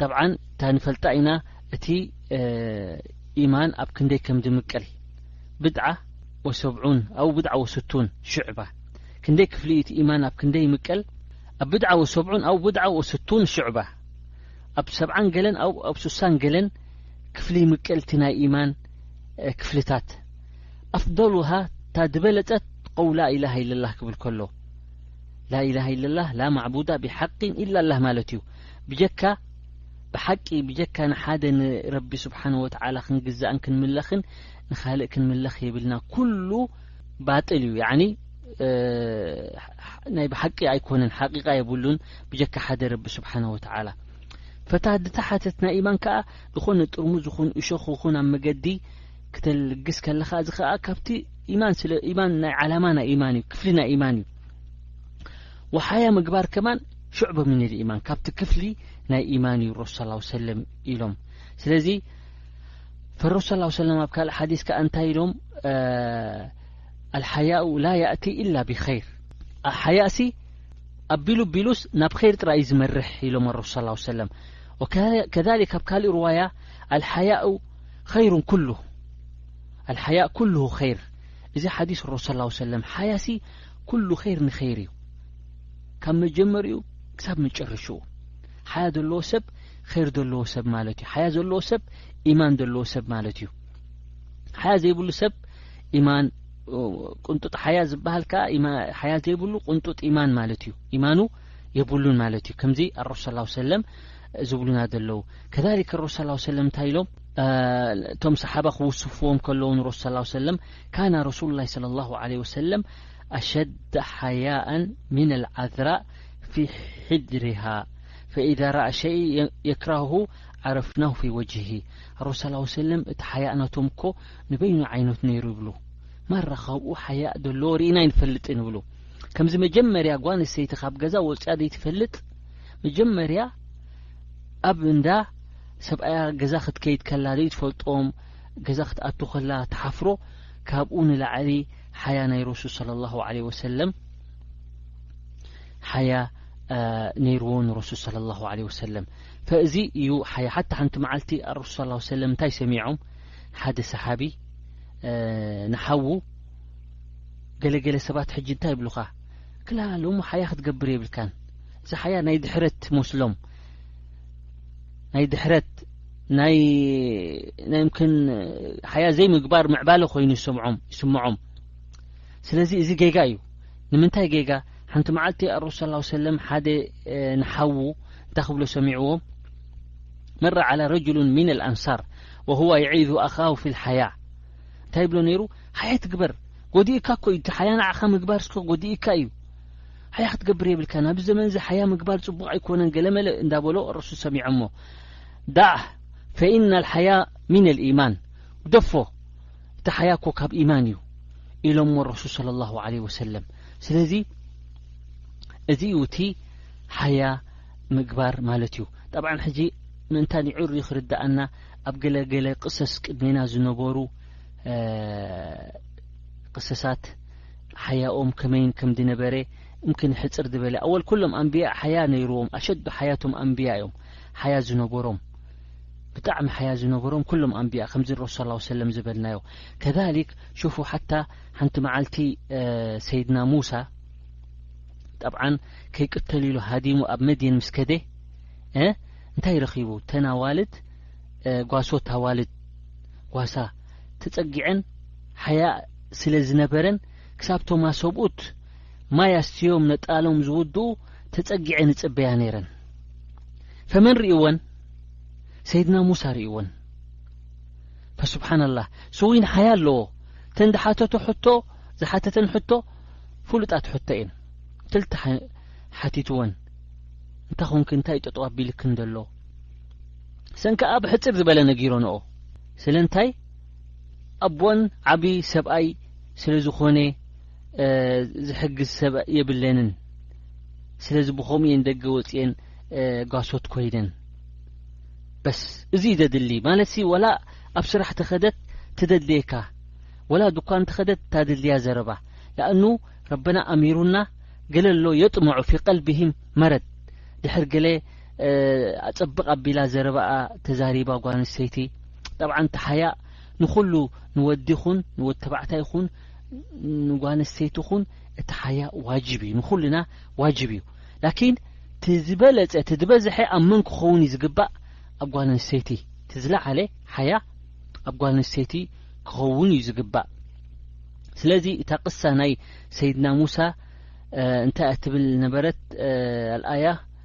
ጠብዓን እታ ንፈልጣ ኢና እቲ ኢማን ኣብ ክንደይ ከም ድምቅል ብድዓ ወሰብዑን ኣው ብድዓ ወስቱን ሽዕባ ክንደይ ክፍሊ እቲ ኢማን ኣብ ክንደይ ይምቀል ኣብ ብድዓ ወሰብዑን ኣው ብድዓ ወስቱን ሽዕባ ኣብ ሰብዓን ገለን ኣው ኣብ ሱሳን ገለን ክፍሊ ይምቀል እቲ ናይ ኢማን ክፍልታት ኣፍደሉሃ እታ ድበለጸት ቀው ላኢላሃ ኢለላህ ክብል ከሎ ላኢላሃ ኢለላህ ላ ማዕቡዳ ብሓቂን ኢላ ላህ ማለት እዩ ብጀካ ብሓቂ ብጀካ ንሓደ ንረቢ ስብሓን ወተዓላ ክንግዛእን ክንምለኽን ንኻልእ ክንምለኽ የብልና ኩሉ ባጥል እዩ ያኒ ናይ ብሓቂ ኣይኮነን ሓቂቃ የብሉን ብጀካ ሓደ ረቢ ስብሓን ወተዓላ ፈታ ድተሓተት ናይ ኢማን ከዓ ዝኾነ ጥርሙዝ ይኹን እሾኽ ይኹን ኣብ መገዲ ክተልግስ ከለኻ እዚ ከዓ ካብቲ ኢማን ስለ ኢማን ናይ ዓላማ ናይ ኢማን እዩ ክፍሊ ናይ ኢማን እዩ ወሓያ ምግባር ከማን ሹዕበ ሚነል ኢማን ካብቲ ክፍሊ ናይ ኢማን እዩ ረሱ ሰላሁ ሰለም ኢሎም ስለዚ ፈረሱ ሰላሁ ሰለም ኣብ ካልእ ሓዲስ ከኣ እንታይ ኢሎም ኣልሓያኡ ላ ያእቲ ኢላ ብኸይር ሓያእሲ ኣቢሉ ቢሉስ ናብ ኸይር ጥራይ ዝመርሕ ኢሎም ኣረሱ ስ ሰለም ከሊክ ኣብ ካልእ ርዋያ ኣልሓያኡ ኸይሩ ኩሉ ኣልሓያእ ኩሉሁ ኸይር እዚ ሓዲስ ረሱ ስ ሰለም ሓያሲ ኩሉ ኼር ንኼር እዩ ካብ መጀመሪኡ ክሳብ መጨረሽኡ ሓያ ዘለዎ ሰብ ኼር ዘለዎ ሰብ ማለት እዩ ሓያ ዘለዎ ሰብ ኢማን ዘለዎ ሰብ ማለት እዩ ሓያ ዘይብሉ ሰብ ኢማን ቅንጡጥ ሓያ ዝበሃል ከዓ ሓያ ዘይብሉ ቅንጡጥ ኢማን ማለት እዩ ኢማኑ የብሉን ማለት እዩ ከምዚ ኣረሱ ስ ሰለም ዝብሉና ዘለዉ ከሊክ ረሱ ስ ሰለም እንታይ ኢሎም እቶም ሰሓባ ክውስፍዎም ከለዉ ንረሱ ስ ሰለም ካነ ረሱሉ ላህ ሰለላሁ ዓለይሂ ወሰለም ኣሸደ ሓያኣን ሚነል ዓዝራእ ፊ ሕድሪሃ ፈኢዛ ረኣ ሸይ የክረህሁ ዓረፍናሁ ፊ ወጅሂ ረሱል ሰለላሁ ዓለይሂ ወሰለም እቲ ሓያእ ናቶም እኮ ንበይኑ ዓይነት ነይሩ ይብሉ ማራ ካብኡ ሓያእ ደለዎ ርኢና ኣይንፈልጥን ይብሉ ከምዚ መጀመርያ ጓል ኣንስተይቲ ካብ ገዛ ወፅያ ዘይትፈልጥ መጀመርያ ኣብ እንዳ ሰብኣያ ገዛ ክትከይድ ከላ ዘይትፈልጦም ገዛ ክትኣቱ ከላ ትሓፍሮ ካብኡ ንላዕሊ ሓያ ናይ ረሱል صለ ላሁ ለ ወሰለም ሓያ ነይርዎ ንረሱል صለ ላሁ ለ ወሰለም ፈእዚ እዩ ሓያ ሓታ ሓንቲ መዓልቲ ኣረሱል ስ ሰለም እንታይ ሰሚዖም ሓደ ሰሓቢ ንሓዉ ገለገለ ሰባት ሕጂ እንታይ ይብሉኻ ክላ ሎሞ ሓያ ክትገብር የብልካን እዚ ሓያ ናይ ድሕረት መስሎም ናይ ድሕረት ናይ ናይ ምክን ሓያ ዘይምግባር ምዕባለ ኮይኑ ይሰምዖም ይስምዖም ስለዚ እዚ ጌጋ እዩ ንምንታይ ጌጋ ሓንቲ መዓልቲ ኣረሱ ስ ሰለም ሓደ ንሓዉ እንታይ ክብሎ ሰሚዕዎ መራ ዓላ ረጅሉ ምን ኣልኣንሳር ወሁዋ የዒዙ ኣኻሁ ፊ ልሓያ እንታይ ይብሎ ነይሩ ሓያ ትግበር ጎዲእካ እኮ እዩ ሓያ ንዓኻ ምግባር እስከ ጎዲእካ እዩ ሃያ ክትገብር የብልካን ኣብዚ ዘመን እዚ ሃያ ምግባር ጽቡቕ ኣይኮነን ገለመለ እንዳበሎ ርእሱ ሰሚዖሞ ዳዕ ፈኢና ልሓያ ሚን ልኢማን ግደፎ እቲ ሓያ እኮ ካብ ኢማን እዩ ኢሎሞ ረሱል صለ ላሁ ለ ወሰለም ስለዚ እዚ እዩ እቲ ሓያ ምግባር ማለት እዩ ጠብዓ ሕጂ ምእንታይ ንዕሩ ክርድኣና ኣብ ገለገለ ቅሰስ ቅድሜና ዝነበሩ ቅሰሳት ሓያኦም ከመይን ከም ድነበረ እምኪ ንሕጽር ድበለ ኣወል ኩሎም ኣንብያ ሓያ ነይርዎም ኣሸዱ ሓያ እቶም ኣንብያ እዮም ሓያ ዝነበሮም ብጣዕሚ ሓያ ዝነበሮም ኩሎም ኣንብያ ከምዚ ረሱል ሰለላሁ ሰለም ዝበልናዮ ከዛሊክ ሹፉ ሓታ ሓንቲ መዓልቲ ሰይድና ሙሳ ጠብዓን ከይቅተል ኢሉ ሃዲሙ ኣብ መድየን ምስ ከደ እንታይ ረኺቡ ተን ኣዋልድ ጓሶት ኣዋልድ ጓሳ ተጸጊዐን ሓያ ስለ ዝነበረን ክሳብ እቶም ኣሰብኡት ማይ ኣስትዮም ነጣሎም ዝውድኡ ተጸጊዐን ይጽበያ ነይረን ፈመን ርእወን ሰይድና ሙሳ ርእወን ፈስብሓናላህ ስዊን ሓያ ኣለዎ እተን ዝሓተቶ ሕቶ ዝሓተተን ሕቶ ፍሉጣት ሕቶ እየን ክልተ ሓቲትወን እንታይ ኾንኪ እንታይ ጠጠው ኣቢልክን ዘሎ ሰን ከዓ ብሕፅር ዝበለ ነጊሮንኦ ስለንታይ ኣቦን ዓቢ ሰብኣይ ስለ ዝኾነ ዝሕግዝ ሰብ የብለንን ስለዚ ብኸምኡ እየን ደገ ወጽኤን ጓሶት ኮይነን በስ እዚ ዘድሊ ማለትሲ ወላ ኣብ ስራሕ ተኸደት ትደድልየካ ወላ ድኳን ተኸደት ታድልያ ዘረባ ለኣኑ ረበና ኣሚሩና ገለሎ የጥምዑ ፊ ቀልቢሂም መረድ ድሕር ገለ ፅብቅ ኣቢላ ዘረባኣ ተዛሪባ ጓል ኣንስተይቲ ጠብዓ ሓያእ ንኩሉ ንወዲ ኹን ንወዲ ተባዕታይ ኹን ንጓል ኣንስተይቲ ኹን እቲ ሓያ ዋጅብ እዩ ንኩሉና ዋጅብ እዩ ላኪን ትዝበለፀ ትዝበዝሐ ኣብ መን ክኸውን እዩ ዝግባእ ኣብ ጓል ኣንስተይቲ ትዝለዓለ ሓያ ኣብ ጓል ኣንስተይቲ ክኸውን እዩ ዝግባእ ስለዚ እታ ቅሳ ናይ ሰይድና ሙሳ እንታይ እትብል ነበረት ኣልኣያ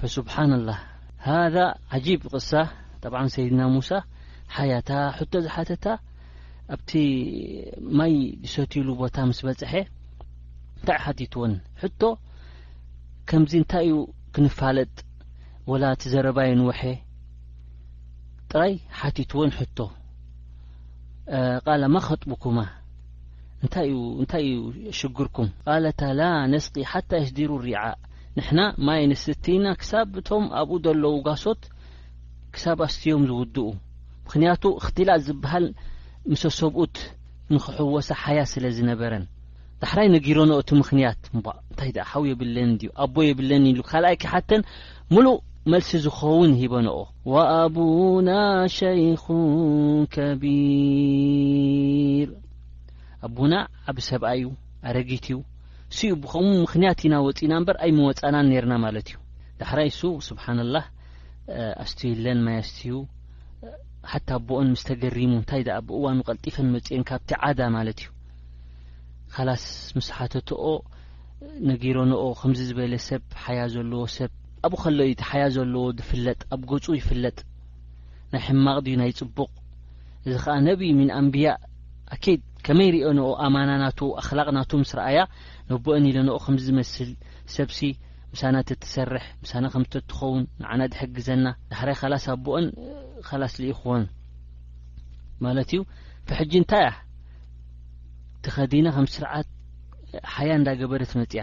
ፈሱብሓነላህ ሃዛ ዓጂብ ቅሳ ጠብዓን ሰይድና ሙሳ ሓያታ ሕቶ ዝሓተታ ኣብቲ ማይ ዝሰትዩሉ ቦታ ምስ በጽሐ እንታይ ሓቲትወን ሕቶ ከምዚ እንታይ እዩ ክንፋለጥ ወላ እቲ ዘረባ የንውሐ ጥራይ ሓቲትወን ሕቶ ቃለ ማ ኸጥቡኩማ እንታይ እዩ እንታይ እዩ ሽግርኩም ቃለታ ላ ነስቂ ሓታ የስዲሩ ሪዓ ንሕና ማይ ንስቲ ኢና ክሳብ እቶም ኣብኡ ዘለዉ ጋሶት ክሳብ ኣስትዮም ዝውድኡ ምክንያቱ እክትላጥ ዝበሃል ምሰ ሰብኡት ንክሕወሳ ሓያ ስለ ዝነበረን ዳሕራይ ነጊሮኖ እቲ ምክንያት እባ እንታይ ደኣ ሓው የብለን ድዩ ኣቦ የብለን ኢሉ ካልኣይ ክሓተን ምሉእ መልሲ ዝኸውን ሂበንኦ ወኣቡና ሸይኹ ከቢር ኣቡና ዓቢ ሰብኣይ እዩ ኣረጊት እዩ ስኡ ብከምኡ ምክንያት ኢና ወጺና እምበር ኣይምወጻናን ነርና ማለት እዩ ዳሕራይ እሱ ስብሓንላህ ኣስትዩለን ማይ ኣስትዩ ሓታ ኣቦኦን ምስ ተገሪሙ እንታይ ደኣ ብእዋኑ ቀልጢፈን መጽኤን ካብቲ ዓዳ ማለት እዩ ካላስ ምስ ሓተትኦ ነጊሮንኦ ከምዚ ዝበለ ሰብ ሓያ ዘለዎ ሰብ ኣብኡ ከሎ እዩ እቲ ሓያ ዘለዎ ዝፍለጥ ኣብ ገጹ ይፍለጥ ናይ ሕማቕ ድዩ ናይ ጽቡቕ እዚ ኸኣ ነብይ ምን ኣንብያ ኣኪድ ከመይ ሪኦ ንኡ ኣማና ናቱ ኣኽላቕ ናቱ ምስ ረኣያ ነቦኤን ኢለ ንኡ ከምዚ ዝመስል ሰብሲ ምሳና ተትሰርሕ ምሳና ከም ተትኸውን ንዓና ድሕግዘና ዳሕራይ ኻላስ ኣቦኦን ኻላስ ልኢኽዎን ማለት እዩ ብሕጂ እንታይ እያ ተኸዲና ከም ስርዓት ሓያ እንዳገበረት መጽያ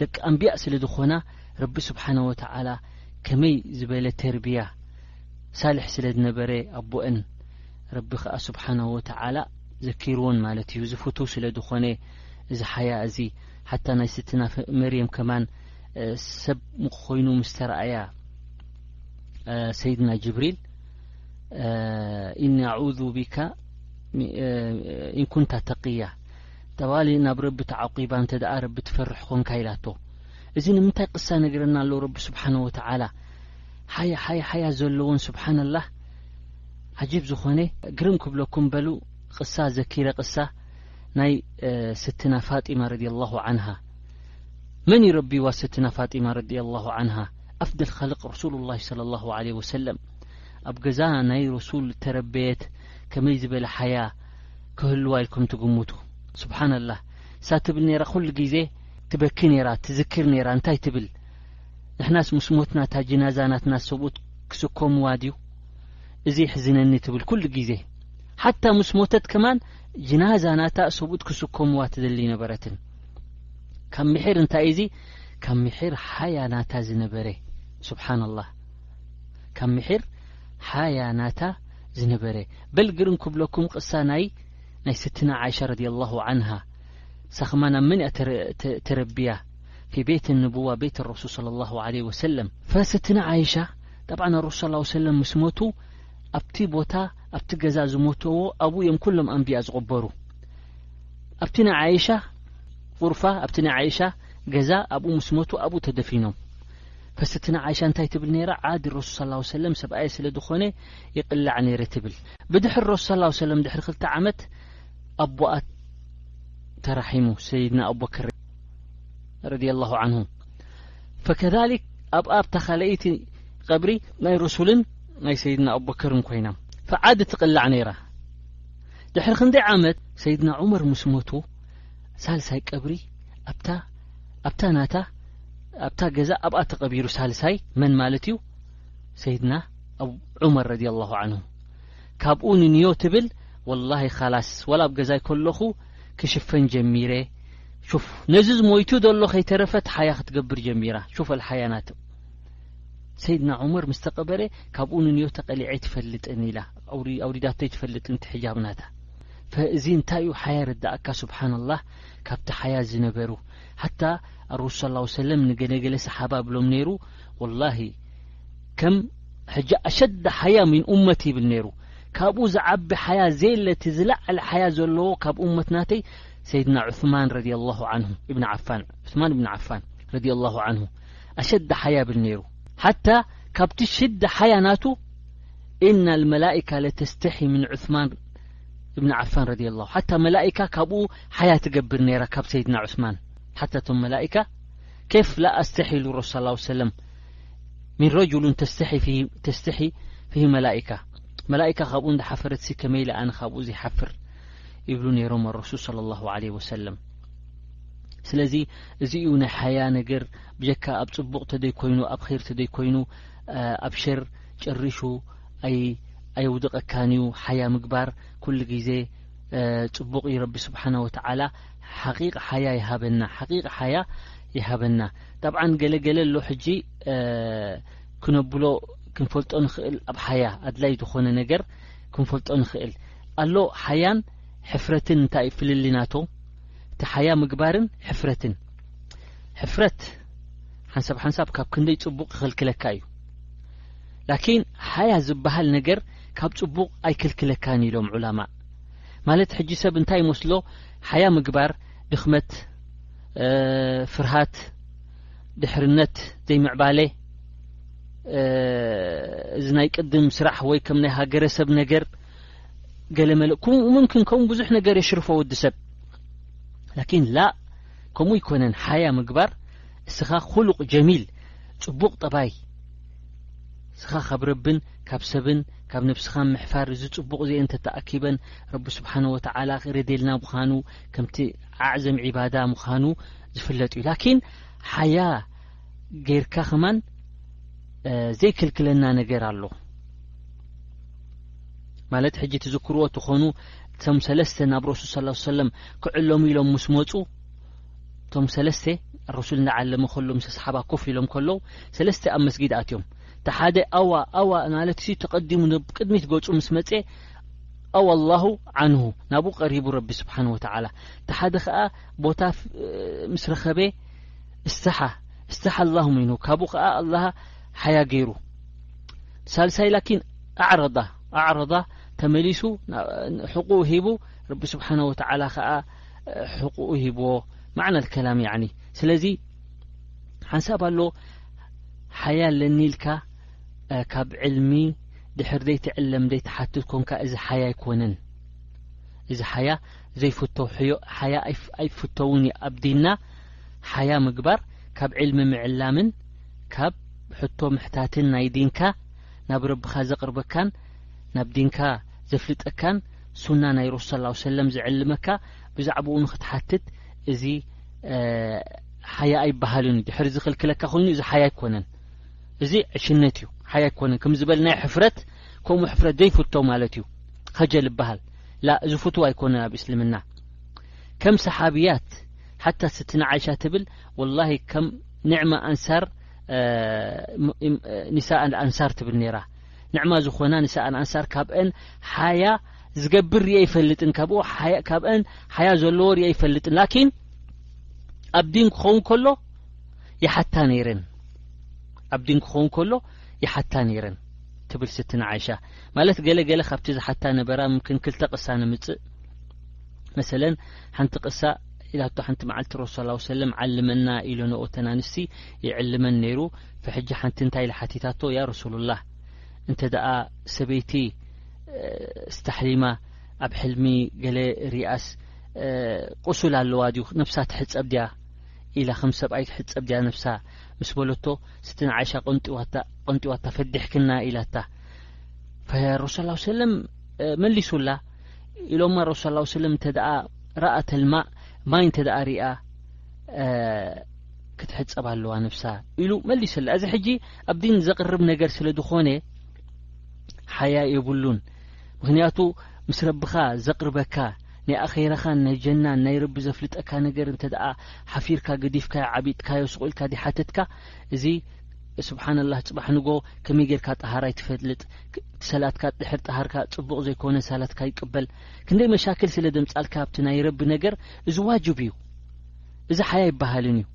ደቂ ኣንብያ ስለ ዝኾና ረቢ ስብሓነ ወተዓላ ከመይ ዝበለ ተርብያ ሳልሕ ስለ ዝነበረ ኣቦኤን ረቢ ከኣ ስብሓነ ወተዓላ ዘኪርወን ማለት እዩ እዚ ፍቱው ስለ ዝኾነ እዚ ሓያ እዚ ሓታ ናይ ስትና መርየም ከማን ሰብ ኮይኑ ምስ ተረኣያ ሰይድና ጅብሪል ኢኒ ኣዑዙ ቢካ ኢን ኩንታ ተቅያ ተባሊ ናብ ረቢ ተዓቂባ እንተ ደኣ ረቢ ትፈርሕ ኾንካ ኢላቶ እዚ ንምንታይ ቅሳ ነገረና ኣሎ ረቢ ስብሓን ወተዓላ ሓያ ሓያ ሓያ ዘለዎን ስብሓንላህ ዓጂብ ዝኾነ ግርም ክብለኩም በሉ ቅሳ ዘኪረ ቅሳ ናይ ስትና ፋጢማ ረዲ ላሁ ዓንሃ መን እዩ ረቢዋ ስትና ፋጢማ ረዲ ላሁ ዓንሃ ኣፍደል ኸልቅ ረሱሉ ላ ለ ላሁ ለ ወሰለም ኣብ ገዛ ናይ ረሱል ተረበየት ከመይ ዝበለ ሓያ ክህልዋ ኢልኩም ትግሙቱ ስብሓነላህ እሳ ትብል ነይራ ኩሉ ግዜ ትበኪ ነይራ ትዝክር ነይራ እንታይ ትብል ንሕናስ ምስ ሞትና እታ ጅናዛ ናትና ሰብኡት ክስከሙዋ ድዩ እዚ ይሕዝነኒ ትብል ኩሉ ግዜ ሓታ ምስ ሞተት ከማን ጅናዛ ናታ ሰብኡት ክስከሙዋ ትደሊ ነበረትን ካብ ምሒር እንታይ እዚ ካብ ምሒር ሓያ ናታ ዝነበረ ስብሓነላህ ካብ ምሒር ሓያ ናታ ዝነበረ በል ግርም ክብለኩም ቅሳ ናይ ናይ ስትና ዓኢሻ ረዲየላሁ ዓንሃ እሳ ከማን ኣብ መን እያ ተረቢያ ፊ ቤት ንቡዋ ቤት ረሱል ሰለላሁ ዓለይሂ ወሰለም ፈስትና ዓኢሻ ጠብዓን ረሱል ሰለላሁ ዓለይሂ ወሰለም ምስ ሞቱ ኣብቲ ቦታ ኣብቲ ገዛ ዝሞተዎ ኣብኡ እዮም ኩሎም ኣንቢያ ዝቕበሩ ኣብቲ ናይ ዓኢሻ ቁርፋ ኣብቲ ናይ ዓኢሻ ገዛ ኣብኡ ምስ ሞቱ ኣብኡ ተደፊኖም ፈሰትና ዓኢሻ እንታይ ትብል ነይራ ዓድ ረሱል ሳላሁ ሰለም ሰብኣየ ስለ ድኾነ ይቅላዕ ነይረ ትብል ብድሕሪ ረሱል ሳላሁ ሰለም ድሕሪ ክልተ ዓመት ኣቦኣ ተራሒሙ ሰይድና ኣቡበክር ረዲየላሁ ዓንሁ ፈከዛሊክ ኣብኣ ኣብታ ካልኣይቲ ቀብሪ ናይ ረሱልን ናይ ሰይድና ኣቡበከርን ኮይና ፈዓድ ትቕላዕ ነይራ ድሕሪ ክንደይ ዓመት ሰይድና ዑመር ምስ ሞቱ ሳልሳይ ቀብሪ ኣብታ ኣብታ ናታ ኣብታ ገዛ ኣብኣ ተቀቢሩ ሳልሳይ መን ማለት እዩ ሰይድና ዑመር ረድየላሁ ዓንሁ ካብኡ ንንዮ ትብል ወላሂ ካላስ ወላ ኣብ ገዛይ ከለኹ ክሽፈን ጀሚረ ሹፍ ነዚ ዝሞይቱ ዘሎ ከይተረፈት ሓያ ክትገብር ጀሚራ ሹፍ ኣልሓያናት ሰይድና ዑመር ምስ ተቀበረ ካብኡ ንንዮ ተቀሊዐ ትፈልጥን ኢላ ኣውሪዳቶ ይትፈልጥን ትሕጃብናታ ፈእዚ እንታይ እዩ ሓያ ረዳእካ ስብሓንላህ ካብቲ ሓያት ዝነበሩ ሓታ ኣሩሱ ሰላሁ ሰለም ንገለገለ ሰሓባ ብሎም ነይሩ ወላሂ ከም ሕጂ ኣሸደ ሓያ ምን ኡመት ይብል ነይሩ ካብኡ ዝዓቢ ሓያ ዘየለ እቲ ዝለዓለ ሓያ ዘለዎ ካብ ኡመት ናተይ ሰይድና ዑስማን ረድያ ላሁ ዓንሁ እብኒ ዓፋን ዑስማን እብኒ ዓፋን ረድያ ላሁ ዓንሁ ኣሸደ ሓያ ይብል ነይሩ ሓታ ካብቲ ሽደ ሓያ ናቱ እና ልመላይካ ለተስተሒ ምን ዑስማን እብኒ ዓፋን ረድየላሁ ሓታ መላኢካ ካብኡ ሓያ ትገብር ነይራ ካብ ሰይድና ዑስማን ሓታ እቶም መላኢካ ኬፍ ላ ኣስተሒ ኢሉ ረሱ ስ ሰለም ሚን ረጁሉን ተስተሒ ፍሂ መላኢካ መላኢካ ካብኡ እንዳሓፈረት ሲ ከመይ ኢለ ኣነ ካብኡ ዘይሓፍር ይብሉ ነይሮም ኣረሱል ስለ ላሁ ለ ወሰለም ስለዚ እዚ እዩ ናይ ሓያ ነገር ብጀካ ኣብ ጽቡቕ ተደይ ኮይኑ ኣብ ኼር ተደይ ኮይኑ ኣብ ሸር ጨሪሹ ኣይ ኣየውድቀካን እዩ ሓያ ምግባር ኩሉ ግዜ ጽቡቅ እዩ ረቢ ስብሓና ወተዓላ ሓቂቅ ሓያ ይሃበና ሓቂቅ ሓያ ይሃበና ጣብዓን ገለ ገለ ኣሎ ሕጂ ክነብሎ ክንፈልጦ ንኽእል ኣብ ሓያ ኣድላይ ዝኾነ ነገር ክንፈልጦ ንኽእል ኣሎ ሓያን ሕፍረትን እንታይ ፍልሊ ናቶ እቲ ሓያ ምግባርን ሕፍረትን ሕፍረት ሓንሳብ ሓንሳብ ካብ ክንደይ ጽቡቅ ክኽልክለካ እዩ ላኪን ሃያ ዝባሃል ነገር ካብ ጽቡቅ ኣይክልክለካን ኢሎም ዑላማእ ማለት ሕጂ ሰብ እንታይ ይመስሎ ሓያ ምግባር ድክመት ፍርሃት ድሕርነት ዘይምዕባለ እዚ ናይ ቅድም ስራሕ ወይ ከም ናይ ሃገረሰብ ነገር ገለመለ ምምክን ከምኡ ብዙሕ ነገር የሽርፎ ወዲ ሰብ ላኪን ላ ከምኡ ይኮነን ሓያ ምግባር እስኻ ኩሉቅ ጀሚል ጽቡቅ ጠባይ ንስኻ ካብ ረብን ካብ ሰብን ካብ ነብስኻን ምሕፋር እዚ ጽቡቕ እዚኤን ተተኣኪበን ረቢ ስብሓን ወተዓላ ክእረዴልና ምዃኑ ከምቲ ኣዕዘም ዒባዳ ምዃኑ ዝፍለጥ እዩ ላኪን ሓያ ጌርካ ከማን ዘይክልክለና ነገር ኣሎ ማለት ሕጂ ትዝክርዎ ትኾኑ እቶም ሰለስተ ናብ ረሱል ስ ሰለም ክዕለሙ ኢሎም ምስ መፁ እቶም ሰለስተ ረሱል እንዳዓለመ ከሎ ምስ ኣስሓባ ኮፍ ኢሎም ከለዉ ሰለስተ ኣብ መስጊድ ኣትዮም እቲ ሓደ ኣዋ ኣዋ ማለት ሲ ተቐዲሙ ናብ ቅድሚት ገጹ ምስ መጸ ኣዋ ኣላሁ ዓንሁ ናብኡ ቀሪቡ ረቢ ስብሓን ወተዓላ እቲ ሓደ ከኣ ቦታ ምስ ረኸበ እስተሓ እስተሓ ኣላሁ ሚንሁ ካብኡ ከኣ ኣላሃ ሓያ ገይሩ ሳልሳይ ላኪን ኣዕረዳ ኣዕረዳ ተመሊሱ ሕቁኡ ሂቡ ረቢ ስብሓን ወተዓላ ከኣ ሕቁኡ ሂብዎ ማዕና ልከላም ያኒ ስለዚ ሓንሳብ ኣሎ ሓያ ኣለኒ ኢልካ ካብ ዕልሚ ድሕር ዘይትዕለም ዘይትሓትት ኮንካ እዚ ሓያ ኣይኮነን እዚ ሓያ ዘይፍቶ ሕዮ ሓያ ኣይፍተውን እዩ ኣብ ዲና ሓያ ምግባር ካብ ዕልሚ ምዕላምን ካብ ሕቶ ምሕታትን ናይ ዲንካ ናብ ረብኻ ዘቕርበካን ናብ ዲንካ ዘፍልጠካን ሱና ናይ ረሱል ሰላሁ ሰለም ዝዕልመካ ብዛዕባኡ ንክትሓትት እዚ ሓያ ኣይበሃልን እዩ ድሕሪ ዝኽልክለካ ኮይኑ እዚ ሓያ ኣይኮነን እዚ ዕሽነት እዩ ሓያ ኣይኮነን ከም ዝበል ናይ ሕፍረት ከምኡ ሕፍረት ዘይፍቶ ማለት እዩ ኸጀል ይበሃል ላ እዚ ፍቱ ኣይኮነን ኣብ እስልምና ከም ሰሓብያት ሓታ ስትና ዓይሻ ትብል ወላሂ ከም ንዕማ ኣንሳር ኒሳ ኣንሳር ትብል ነይራ ንዕማ ዝኾና ንሰኣን ኣንሳር ካብኤን ሓያ ዝገብር ሪኤ ይፈልጥን ካብኡ ካብኤን ሓያ ዘለዎ ሪኤ ይፈልጥን ላኪን ኣብ ዲን ክኸውን ከሎ ይሓታ ነይረን ኣብ ዲን ክኸውን ከሎ ይሓታ ነይረን ትብል ስትና ዓይሻ ማለት ገለገለ ካብቲ ዝሓታ ነበራ ምክን ክልተ ቅሳ ንምፅእ መሰለን ሓንቲ ቅሳ ኢላቶ ሓንቲ መዓልቲ ረሱ ስ ሰለም ዓልመና ኢሉ ንኦተን ኣንስቲ ይዕልመን ነይሩ ብሕጂ ሓንቲ እንታይ ኢላ ሓቲታቶ ያ ረሱሉላህ እንተ ደኣ ሰበይቲ ስታሕሊማ ኣብ ሕልሚ ገለ ሪኣስ ቁሱል ኣለዋ ድዩ ነብሳ ትሕጸብ ድያ ኢላ ከም ሰብኣይ ትሕጸብ ድያ ነብሳ ምስ በለቶ ስቲ ንዓይሻ ቆንጢዋታ ፈዲሕክና ኢላታ ረሱ ስ ሰለም መሊሱላ ኢሎማ ረሱ ስ ሰለም እንተ ደኣ ረኣተልማ ማይ እንተ ደኣ ሪኣ ክትሕጸብ ኣለዋ ነብሳ ኢሉ መሊሰላ እዚ ሕጂ ኣብ ዲን ዘቕርብ ነገር ስለ ዝኾነ ሓያ የብሉን ምክንያቱ ምስ ረብኻ ዘቕርበካ ናይ ኣኼረኻን ናይ ጀናን ናይ ረቢ ዘፍልጠካ ነገር እንተ ደኣ ሓፊርካ ገዲፍካዮ ዓቢጥካዮ ስቑኢልካ ዲሓተትካ እዚ ስብሓን ላህ ፅባሕ ንጎ ከመይ ጌርካ ጠሃራይ ትፈልጥ ሰላትካ ድሕር ጠሃርካ ፅቡቕ ዘይኮነ ሰላትካ ይቅበል ክንደይ መሻክል ስለ ደምጻልካ ኣብቲ ናይ ረቢ ነገር እዚ ዋጅብ እዩ እዚ ሓያ ኣይበሃልን እዩ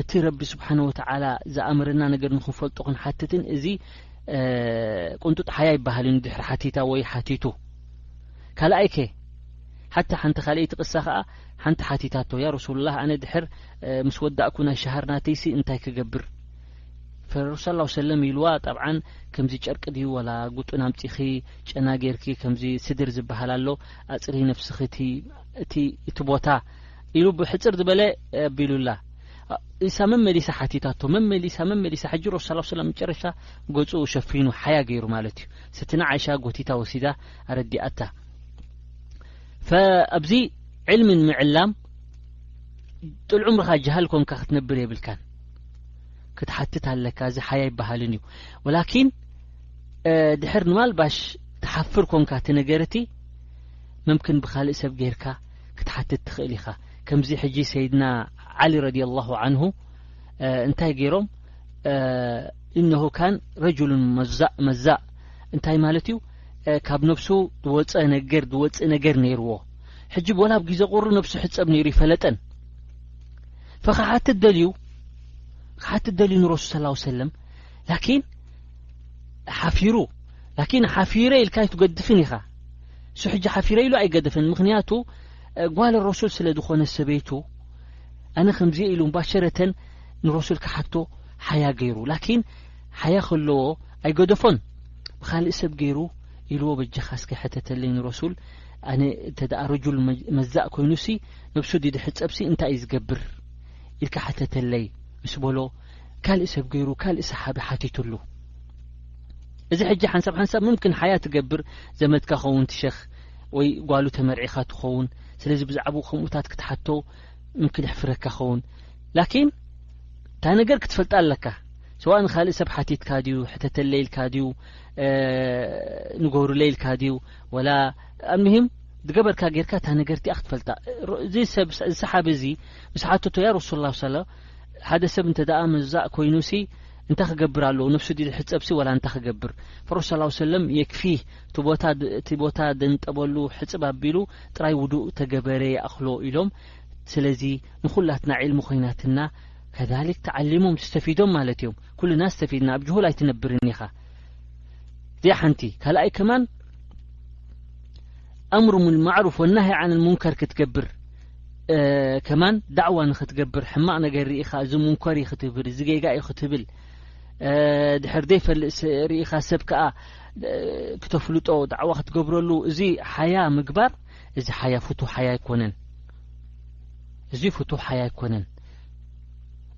እቲ ረቢ ስብሓን ወተዓላ ዝኣመረና ነገር ንክንፈልጦ ክንሓትትን እዚ ቁንጡጥ ሓያ ኣይበሃልን ድሕሪ ሓቲታ ወይ ሓቲቱ ካልኣይ ከ ሓታ ሓንቲ ካልኣይቲ ቅሳ ከዓ ሓንቲ ሓቲታቶ ያ ረሱሉላህ ኣነ ድሕር ምስ ወዳእኩ ናይ ሸሃር ናተይሲ እንታይ ክገብር ፈረሱ ስ ሰለም ኢልዋ ጠብዓን ከምዚ ጨርቂ ድዩ ወላ ጉጡን ኣምፂኺ ጨና ጌርኪ ከምዚ ስድር ዝበሃል ኣሎ ኣጽርዪ ነብስኺ እቲ እቲ ቦታ ኢሉ ብሕጽር ዝበለ ኣቢሉላ ኢሳ መመሊሳ ሓቲታቶ መመሊሳ መመሊሳ ሕጂ ረሱ ስ ሰለም መጨረሻ ገጹ ሸፊኑ ሓያ ገይሩ ማለት እዩ ስትና ዓይሻ ጎቲታ ወሲዳ ኣረዲኣታ ኣብዚ ዕልሚ ምዕላም ጥል ዑምርኻ ጀሃል ኮንካ ክትነብር የብልካን ክትሓትት ኣለካ እዚ ሓያ ይበሃልን እዩ ወላኪን ድሕር ንማልባሽ ትሓፍር ኮንካ እቲ ነገር እቲ መምክን ብካልእ ሰብ ጌርካ ክትሓትት ትኽእል ኢኻ ከምዚ ሕጂ ሰይድና ዓሊ ረድ ላሁ ዓንሁ እንታይ ገይሮም እነሆ ካን ረጅሉን መዛእ መዛእ እንታይ ማለት እዩ ካብ ነብሱ ዝወፀ ነገር ዝወፅእ ነገር ነይርዎ ሕጂ ቦላ ብ ግዜ ቁሩ ነብሱ ሕፀብ ነይሩ ይፈለጠን ፈክሓትት ደልዩ ክሓትት ደልዩ ንረሱል ስ ሰለም ላኪን ሓፊሩ ላኪን ሓፊረ ኢልካ ኣይትገድፍን ኢኻ እሱ ሕጂ ሓፊረ ኢሉ ኣይገደፍን ምክንያቱ ጓል ረሱል ስለ ዝኾነ ሰበይቱ ኣነ ከምዚ ኢሉ ባሸረተን ንረሱል ክሓቶ ሓያ ገይሩ ላኪን ሓያ ከለዎ ኣይገደፎን ብካልእ ሰብ ገይሩ ኢልዎ በጃኻ እስከ ሕተተለይ ንረሱል ኣነ እንተ ደኣ ረጁል መዛእ ኮይኑሲ ነብሱ ድድሕጸብሲ እንታይ እዩ ዝገብር ኢልካ ሕተተለይ ምስ በሎ ካልእ ሰብ ገይሩ ካልእ ሰሓቢ ሓቲቱሉ እዚ ሕጂ ሓንሳብ ሓንሳብ ምምክን ሓያ ትገብር ዘመትካ ኸውን ትሸኽ ወይ ጓሉ ተመርዒኻ ትኸውን ስለዚ ብዛዕባኡ ከምኡታት ክትሓቶ ምምክን ይሕፍረካ ኸውን ላኪን እታ ነገር ክትፈልጣ ኣለካ ሰዋእ ንካልእ ሰብ ሓቲትካ ድዩ ሕተተለይልካ ድዩ ንገብሩለይልካ ድዩ ወላ ኣምህም ዝገበርካ ጌርካ እታ ነገርቲኣ ክትፈልጣ እዚ ሰብ ዝሰሓቢ እዚ ምስ ሓተቶ ያ ረሱል ላ ሰለ ሓደ ሰብ እንተ ደኣ መዛእ ኮይኑሲ እንታይ ክገብር ኣለዎ ነፍሱ ድዩ ዝሕጸብሲ ወላ እንታይ ክገብር ፈሮ ስ ሰለም የክፊህ እቲ ቦታ ደንጠበሉ ሕጽብ ኣቢሉ ጥራይ ውዱእ ተገበረ ይኣኽሎ ኢሎም ስለዚ ንዅላትና ዒልሚ ኮይናትና ከሊክ ተዓሊሞም ስተፊዶም ማለት እዮም ኵልና ስተፊድና ኣብ ጅሁል ኣይትነብርን ኢኻ እዚኣ ሓንቲ ካልኣይ ከማን ኣምሩ ምልማዕሩፍ ወናሂ ዓን ሙንከር ክትገብር ከማን ዳዕዋ ንክትገብር ሕማቅ ነገር ርኢኻ እዚ ሙንከር እዩ ክትብል እዚ ጌጋ እዩ ክትብል ድሕር ዘይፈልጥ ርኢኻ ሰብ ከዓ ክተፍልጦ ዳዕዋ ክትገብረሉ እዚ ሓያ ምግባር እዚ ሓያ ፍቱ ሓያ ኣይኮነን እዚ ፍቱ ሓያ ኣይኮነን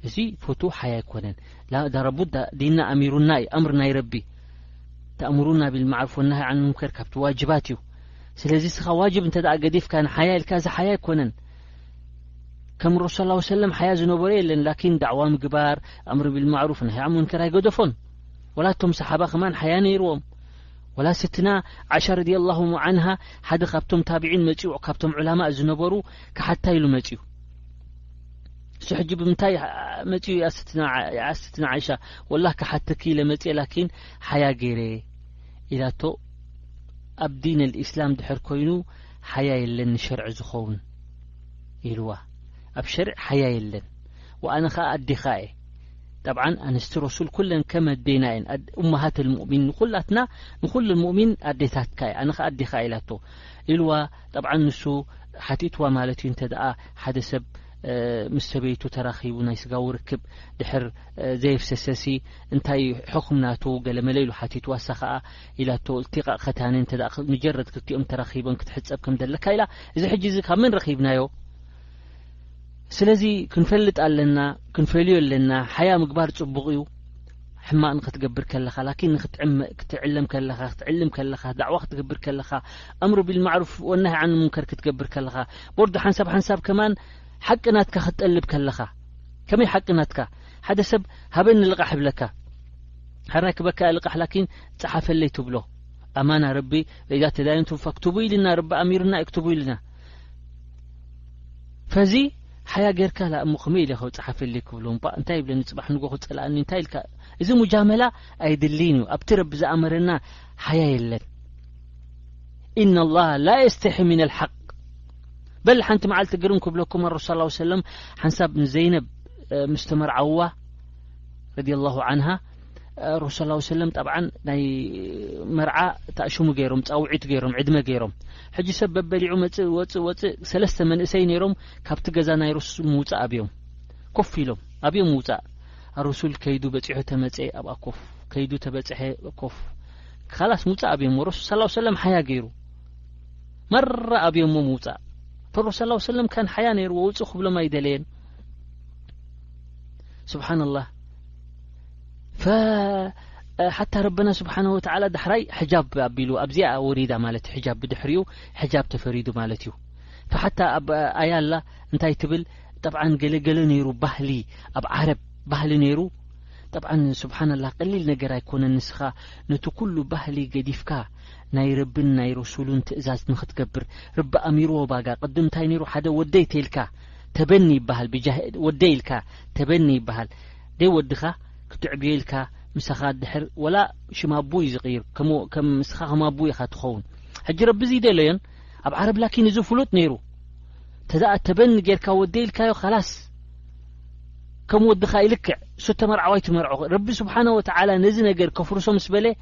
እዚ ፍቱ ሓያ ኣይኮነን ዳረቡዳ ዲና ኣሚሩና እዩ ኣምር ናይ ረቢ ተእምሩና ቢልማዕሩፍ ወናሃይ ዓን ሙንከር ካብቲ ዋጅባት እዩ ስለዚ ስኻ ዋጅብ እንተ ገዲፍካ ንሓያ ኢልካ እዚ ሓያ ኣይኮነን ከም ረሱ ስ ሰለም ሓያ ዝነበሮ የለን ላኪን ዳዕዋ ምግባር ኣምር ቢልማዕሩፍ ናይ ሙንከር ኣይገደፎን ወላ እቶም ሰሓባ ከማን ሓያ ነይርዎም ወላ ስትና ዓሻ ረድ ላሁ ዓንሃ ሓደ ካብቶም ታብዒን መፅኡ ካብቶም ዕላማእ ዝነበሩ ክሓታ ኢሉ መፅኡ እሱ ሕጂ ብምንታይ መፅኡ ስትና ዓይሻ ወላ ክሓትኪ ኢለ መፅ ላኪን ሓያ ገይረ ኢላቶ ኣብ ዲን ኣልእስላም ድሕር ኮይኑ ሓያ የለን ንሸርዒ ዝኸውን ኢልዋ ኣብ ሸርዒ ሓያ የለን ወኣነ ኸኣ ኣዴኻ እየ ጠብዓን ኣንስቲ ረሱል ኩለን ከም ኣዴና እየን እመሃት ልሙእሚን ንኹላትና ንኹሉ ሙእሚን ኣዴታትካ እየ ኣነ ኸኣ ኣዴኻ ኢላቶ ኢልዋ ጠብዓን ንሱ ሓቲትዋ ማለት እዩ እንተ ደኣ ሓደ ሰብ ምስ ሰበይቱ ተራኺቡ ናይ ስጋዊ ርክብ ድሕር ዘየፍሰሰሲ እንታይ እዩ ሕኩም ናቱ ገለመለ ኢሉ ሓቲትዋሳ ከኣ ኢላቶ ልቲቃቅ ከታኒ እንተ ምጀረድ ክልቲኦም ተራኪቦም ክትሕጸብ ከም ዘለካ ኢላ እዚ ሕጂ እዚ ካብ መን ረኪብናዮ ስለዚ ክንፈልጥ ኣለና ክንፈልዮ ኣለና ሓያ ምግባር ጽቡቅ እዩ ሕማቅ ንክትገብር ከለካ ላኪን ክትዕለም ከለካ ክትዕልም ከለካ ዳዕዋ ክትገብር ከለካ ኣምሩ ቢልማዕሩፍ ወናሂ ዓን ሙንከር ክትገብር ከለካ ቦርዶ ሓንሳብ ሓንሳብ ከማን ሓቂ ናትካ ክትጠልብ ከለካ ከመይ ሓቂ ናትካ ሓደ ሰብ ሃበኒ ልቓሕ ይብለካ ሐራይ ክበካ እያ ልቓሕ ላኪን ጸሓፈለይ ትብሎ ኣማና ረቢ ወይዛ ተዳይንቱ ፈክትቡ ኢልና ረቢ ኣሚርና እክትቡ ኢልና ፈዚ ሓያ ጌርካ ላ እሞ ከመይ ኢለ ጸሓፈለይ ክብሎ እባ እንታይ ይብለኒ ጽባሕ ንጎ ክጸልኣኒ እንታይ ኢልካ እዚ ሙጃመላ ኣይድልይን እዩ ኣብቲ ረቢ ዝኣመረና ሓያ የለን ኢና ላሃ ላ የስተሒ ምን ልሓቅ በል ሓንቲ መዓልቲ ግርም ክብለኩም ኣረሱ ስ ሰለም ሓንሳብ ንዘይነብ ምስ ተመርዓውዋ ረድ ላሁ ዓንሃ ረሱ ስ ሰለም ጠብዓ ናይ መርዓ ተእሽሙ ገይሮም ፃውዒት ገይሮም ዕድመ ገይሮም ሕጂ ሰብ በበሊዑ መፅእ ወፅእ ወፅእ ሰለስተ መንእሰይ ነይሮም ካብቲ ገዛ ናይ ረሱ ምውፃእ ኣብዮም ኮፍ ኢሎም ኣብዮም ምውፃእ ኣረሱል ከይዱ በፂሑ ተመፀ ኣብኣ ኮፍ ከይዱ ተበፅሐ ኮፍ ካላስ ምውፃእ ኣብዮም ረሱል ስ ሰለም ሓያ ገይሩ መራ ኣብዮሞ ምውጻእ ፐሮ ስ ላ ሰለም ካን ሓያ ነይርዎ ውጹ ክብሎም ኣይደለየን ስብሓና ላህ ሓታ ረብና ስብሓን ወተላ ዳሕራይ ሕጃብ ኣቢሉ ኣብዚኣ ወሪዳ ማለት እዩ ሕጃብ ብድሕሪኡ ሕጃብ ተፈሪዱ ማለት እዩ ሓታ ኣብ ኣያላ እንታይ ትብል ጠብዓ ገለገለ ነይሩ ባህሊ ኣብ ዓረብ ባህሊ ነይሩ ጠብዓ ስብሓና ላ ቀሊል ነገር ኣይኮነን ንስኻ ነቲ ኩሉ ባህሊ ገዲፍካ ናይ ረብን ናይ ረሱሉን ትእዛዝ ንኽትገብር ረቢ ኣሚርዎ ባጋ ቅድም እንታይ ነይሩ ሓደ ወደይ ተይልካ ተበኒ ይበሃል ብጃህ ወደይ ኢልካ ተበኒ ይበሃል ደይ ወድኻ ክትዕብዮ ኢልካ ምሳኻ ድሕር ወላ ሽም ኣቡ እዩ ዝቕይር ከም ከም ንስኻ ከም ኣቡ ኢኻ ትኸውን ሕጂ ረቢ እዚ ደለዮን ኣብ ዓረብ ላኪን እዚ ፍሉጥ ነይሩ ተደኣ ተበኒ ጌርካ ወደይ ኢልካዮ ካላስ ከም ወድኻ ይልክዕ ሱተ መርዓዋይ ትመርዖ ረቢ ስብሓነ ወተዓላ ነዚ ነገር ከፍርሶ ምስ በለ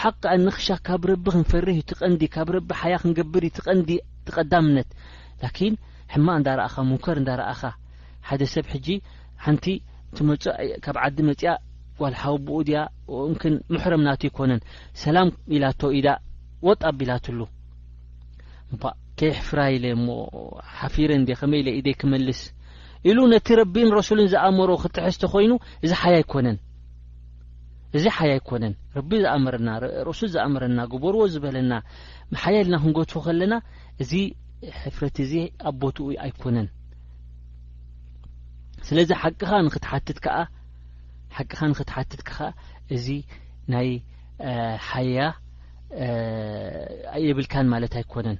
ሓቒ ኣንኽሻ ካብ ረቢ ክንፈርህ እዩ ትቀንዲ ካብ ረቢ ሓያ ክንገብር እዩ ትቀንዲ ትቀዳምነት ላኪን ሕማቅ እንዳረኣኻ ሙንከር እንዳረኣኻ ሓደ ሰብ ሕጂ ሓንቲ ትመጽእ ካብ ዓዲ መጽያ ጓል ሓወብኡ ድያ እንክን ምሕረም ናቱ ይኮነን ሰላም ኢላቶ ኢዳ ወጥ ኣቢላትሉ እባ ከይሕፍራ ኢለ እሞ ሓፊረ እንዴ ከመይ ኢለ ኢደይ ክመልስ ኢሉ ነቲ ረቢን ረሱልን ዝኣመሮ ክጥሕስ ተኮይኑ እዚ ሓያ ኣይኮነን እዚ ሓይ ኣይኮነን ረቢ ዝኣመረና ርእሱ ዝኣመረና ግበርዎ ዝበለና ሓይ ኢልና ክንገትፎ ከለና እዚ ሕፍረት እዚ ኣብ ቦትኡ ኣይኮነን ስለዚ ሓቅኻ ንክትሓትት ከዓ ሓቅኻ ንክትሓትት ከዓ እዚ ናይ ሓያ የብልካን ማለት ኣይኮነን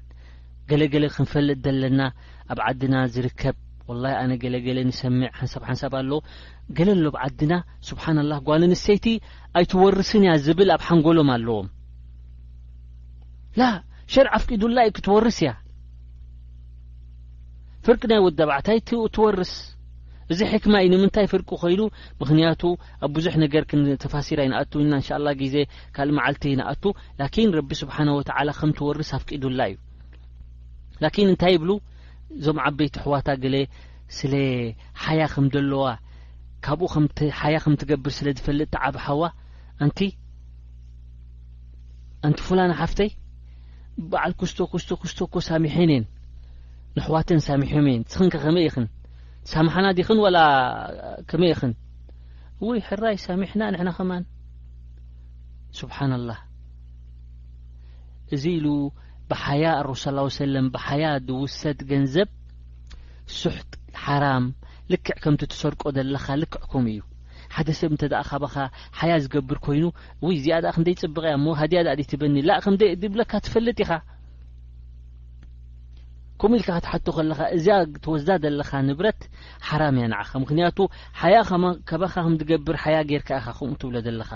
ገለገለ ክንፈልጥ ዘለና ኣብ ዓድና ዝርከብ ወላሂ ኣነ ገለ ገለ ንሰምዕ ሓንሳብ ሓንሳብ ኣሎ ገለ ኣሎ ብ ዓድና ስብሓና ላህ ጓል ኣንስተይቲ ኣይትወርስን እያ ዝብል ኣብ ሓንጎሎም ኣለዎም ላ ሸርዕ ኣፍቂዱላ እዩ ክትወርስ እያ ፍርቂ ናይ ወዲ ኣባዕታይ ትወርስ እዚ ሕክማ እዩ ንምንታይ ፍርቂ ኮይኑ ምክንያቱ ኣብ ብዙሕ ነገር ክንተፋሲር ኣይንኣቱ ኢና እንሻ ላ ግዜ ካልእ መዓልቲ ይንኣቱ ላኪን ረቢ ስብሓነ ወተዓላ ከም ትወርስ ኣፍቂዱላ እዩ ላኪን እንታይ ይብሉ እዞም ዓበይቲ ኣሕዋታ ገለ ስለ ሓያ ከም ደለዋ ካብኡ ሓያ ከም ትገብር ስለ ዝፈልጥ ተዓብ ሓዋ ኣንቲ ኣንቲ ፉላና ሓፍተይ በዓል ክስቶ ክስቶ ክስቶ እኮ ሳሚሐን እየን ንኣሕዋተን ሳሚሖም እየን ንስኽን ከ ከመይ ኢኽን ሳምሓና ዲኽን ዋላ ከመይ ኢኽን እውይ ሕራይ ሳሚሕና ንሕና ከማን ስብሓና ላህ እዚ ኢሉ ብሓያ ኣሮሱል ስ ሰለም ብሓያ ዝውሰድ ገንዘብ ሱሕት ሓራም ልክዕ ከምቲ ትሰርቆ ዘለኻ ልክዕ ከምኡ እዩ ሓደ ሰብ እንተ ካባኻ ሓያ ዝገብር ኮይኑ ውይ እዚኣ ኣ ክንደይ ፅብቕ እያ እሞ ሃድያ ዳኣ ትበኒ ላ ከምደይ ድብለካ ትፈልጥ ኢኻ ከምኡ ኢልካ ክትሓቶ ከለኻ እዚያ ተወስዳ ዘለኻ ንብረት ሓራም እያ ንዓኻ ምክንያቱ ሓያ ካባኻ ከም ዝገብር ሓያ ጌርካ ኢኻ ከምኡ ትብሎ ዘለኻ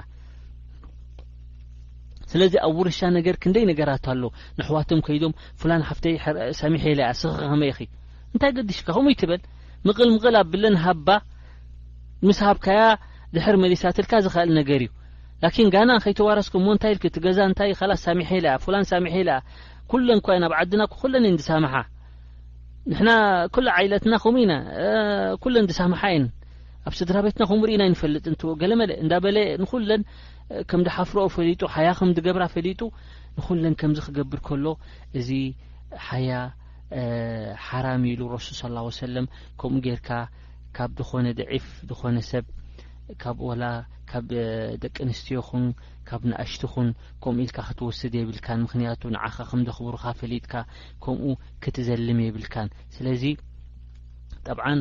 ስለዚ ኣብ ውርሻ ነገር ክንደይ ነገራት ኣሎ ንሕዋቶም ከይዶም ፍላን ሓፍተይ ሰሚሐ ኢለ እያ ስኺ ከመይ ኢኺ እንታይ ገድሽካ ከምኡ ይትበል ምቕል ምቕል ኣብለን ሃባ ምስ ሃብካያ ድሕር መሊሳትልካ ዝኸእል ነገር እዩ ላኪን ጋና ከይተዋረስኩ እሞ እንታይ ኢልክ እቲ ገዛ እንታይ ኸላስ ሳሚሐ ኢለ እያ ፍላን ሳሚሐ ኢለ እያ ኩለን እኳ ናብ ዓድና ኩለን እየን ዝሳምሓ ንሕና ኩሉ ዓይለትና ከምኡ ኢና ኩለን ዝሳምሓ እየን ኣብ ስድራ ቤትና ከምኡ ርኢና ኣይንፈልጥን ትቦ ገለመለ እንዳበለ ንኹለን ከም ድሓፍረኦ ፈሊጡ ሓያ ከም ድገብራ ፈሊጡ ንኹለን ከምዚ ክገብር ከሎ እዚ ሓያ ሓራም ኢሉ ረሱል ስ ላ ወሰለም ከምኡ ጌርካ ካብ ዝኾነ ድዒፍ ዝኾነ ሰብ ካብ ወላ ካብ ደቂ ኣንስትዮ ኹን ካብ ንኣሽቲ ኹን ከምኡ ኢልካ ክትወስድ የብልካን ምክንያቱ ንዓኻ ከም ደኽብሩካ ፈሊጥካ ከምኡ ክትዘልም የብልካን ስለዚ ጠብዓን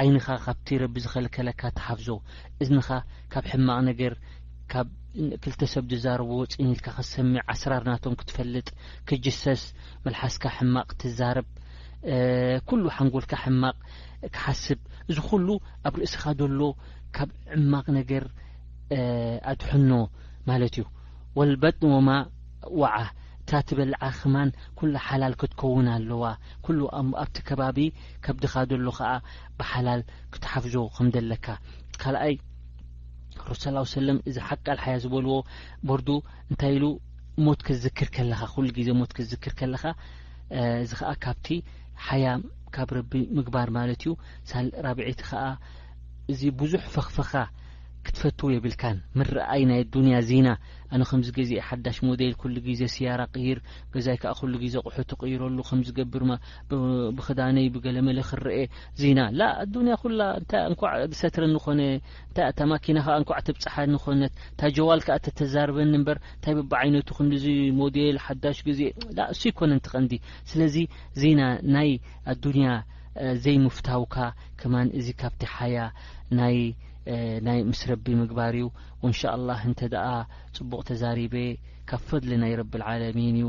ዓይንኻ ካብቲ ረቢ ዝኸልከለካ ትሓፍዞ እዝንኻ ካብ ሕማቕ ነገር ካብ ክልተ ሰብ ዝዛረቡ ወፂን ኢልካ ክትሰምዕ ኣስራር ናቶም ክትፈልጥ ክጅሰስ መልሓስካ ሕማቕ ትዛረብ ኩሉ ሓንጎልካ ሕማቕ ክሓስብ እዚ ኩሉ ኣብ ርእስኻ ዘሎ ካብ ዕማቕ ነገር ኣድሕኖ ማለት እዩ ወልበጥን ወማ ወዓ እታ ትበልዓ ክማን ኩላ ሓላል ክትከውን ኣለዋ ኩሉ ኣብቲ ከባቢ ከብድኻ ደሎ ከኣ ብሓላል ክትሓፍዞ ከም ደለካ ካልኣይ ሩ ስ ላ ሰለም እዚ ሓቂ ኣልሓያ ዝበልዎ በርዱ እንታይ ኢሉ ሞት ክትዝክር ከለኻ ኩሉ ግዜ ሞት ክትዝክር ከለኻ እዚ ከዓ ካብቲ ሓያ ካብ ረቢ ምግባር ማለት እዩ ሳል ራብዒቲ ከዓ እዚ ብዙሕ ፈኽፈኻ ክትፈትው የብልካን ምረኣይ ናይ ኣዱንያ ዚና ኣነ ከምዚ ግዜ ሓዳሽ ሞዴል ኩሉ ግዜ ስያራ ቅይር ገዛይ ከዓ ኩሉ ግዜ ቑሑ ትቕይረሉ ከምዝገብር ብክዳነይ ብገለመለ ክረኤ ዚና ላ ኣዱንያ ኩላ እንታይ እንኳዕ ሰትረኒ ኮነ እንታይ እታ ማኪና ከዓ እንኳዕ ትብፅሓኒ ኮነት እታ ጀዋል ከዓ ተተዛርበኒ እምበር እንታይ በብዓይነቱ ክንዲዚ ሞዴል ሓዳሽ ግዜ ላ እሱ ይኮነን ትቀንዲ ስለዚ ዜና ናይ ኣዱንያ ዘይምፍታውካ ከማን እዚ ካብቲ ሓያ ናይ ናይ ምስ ረቢ ምግባር እዩ ወንሻ ኣላህ እንተ ደኣ ፅቡቕ ተዛሪበ ካብ ፈድሊ ናይ ረቢ ልዓለሚን እዩ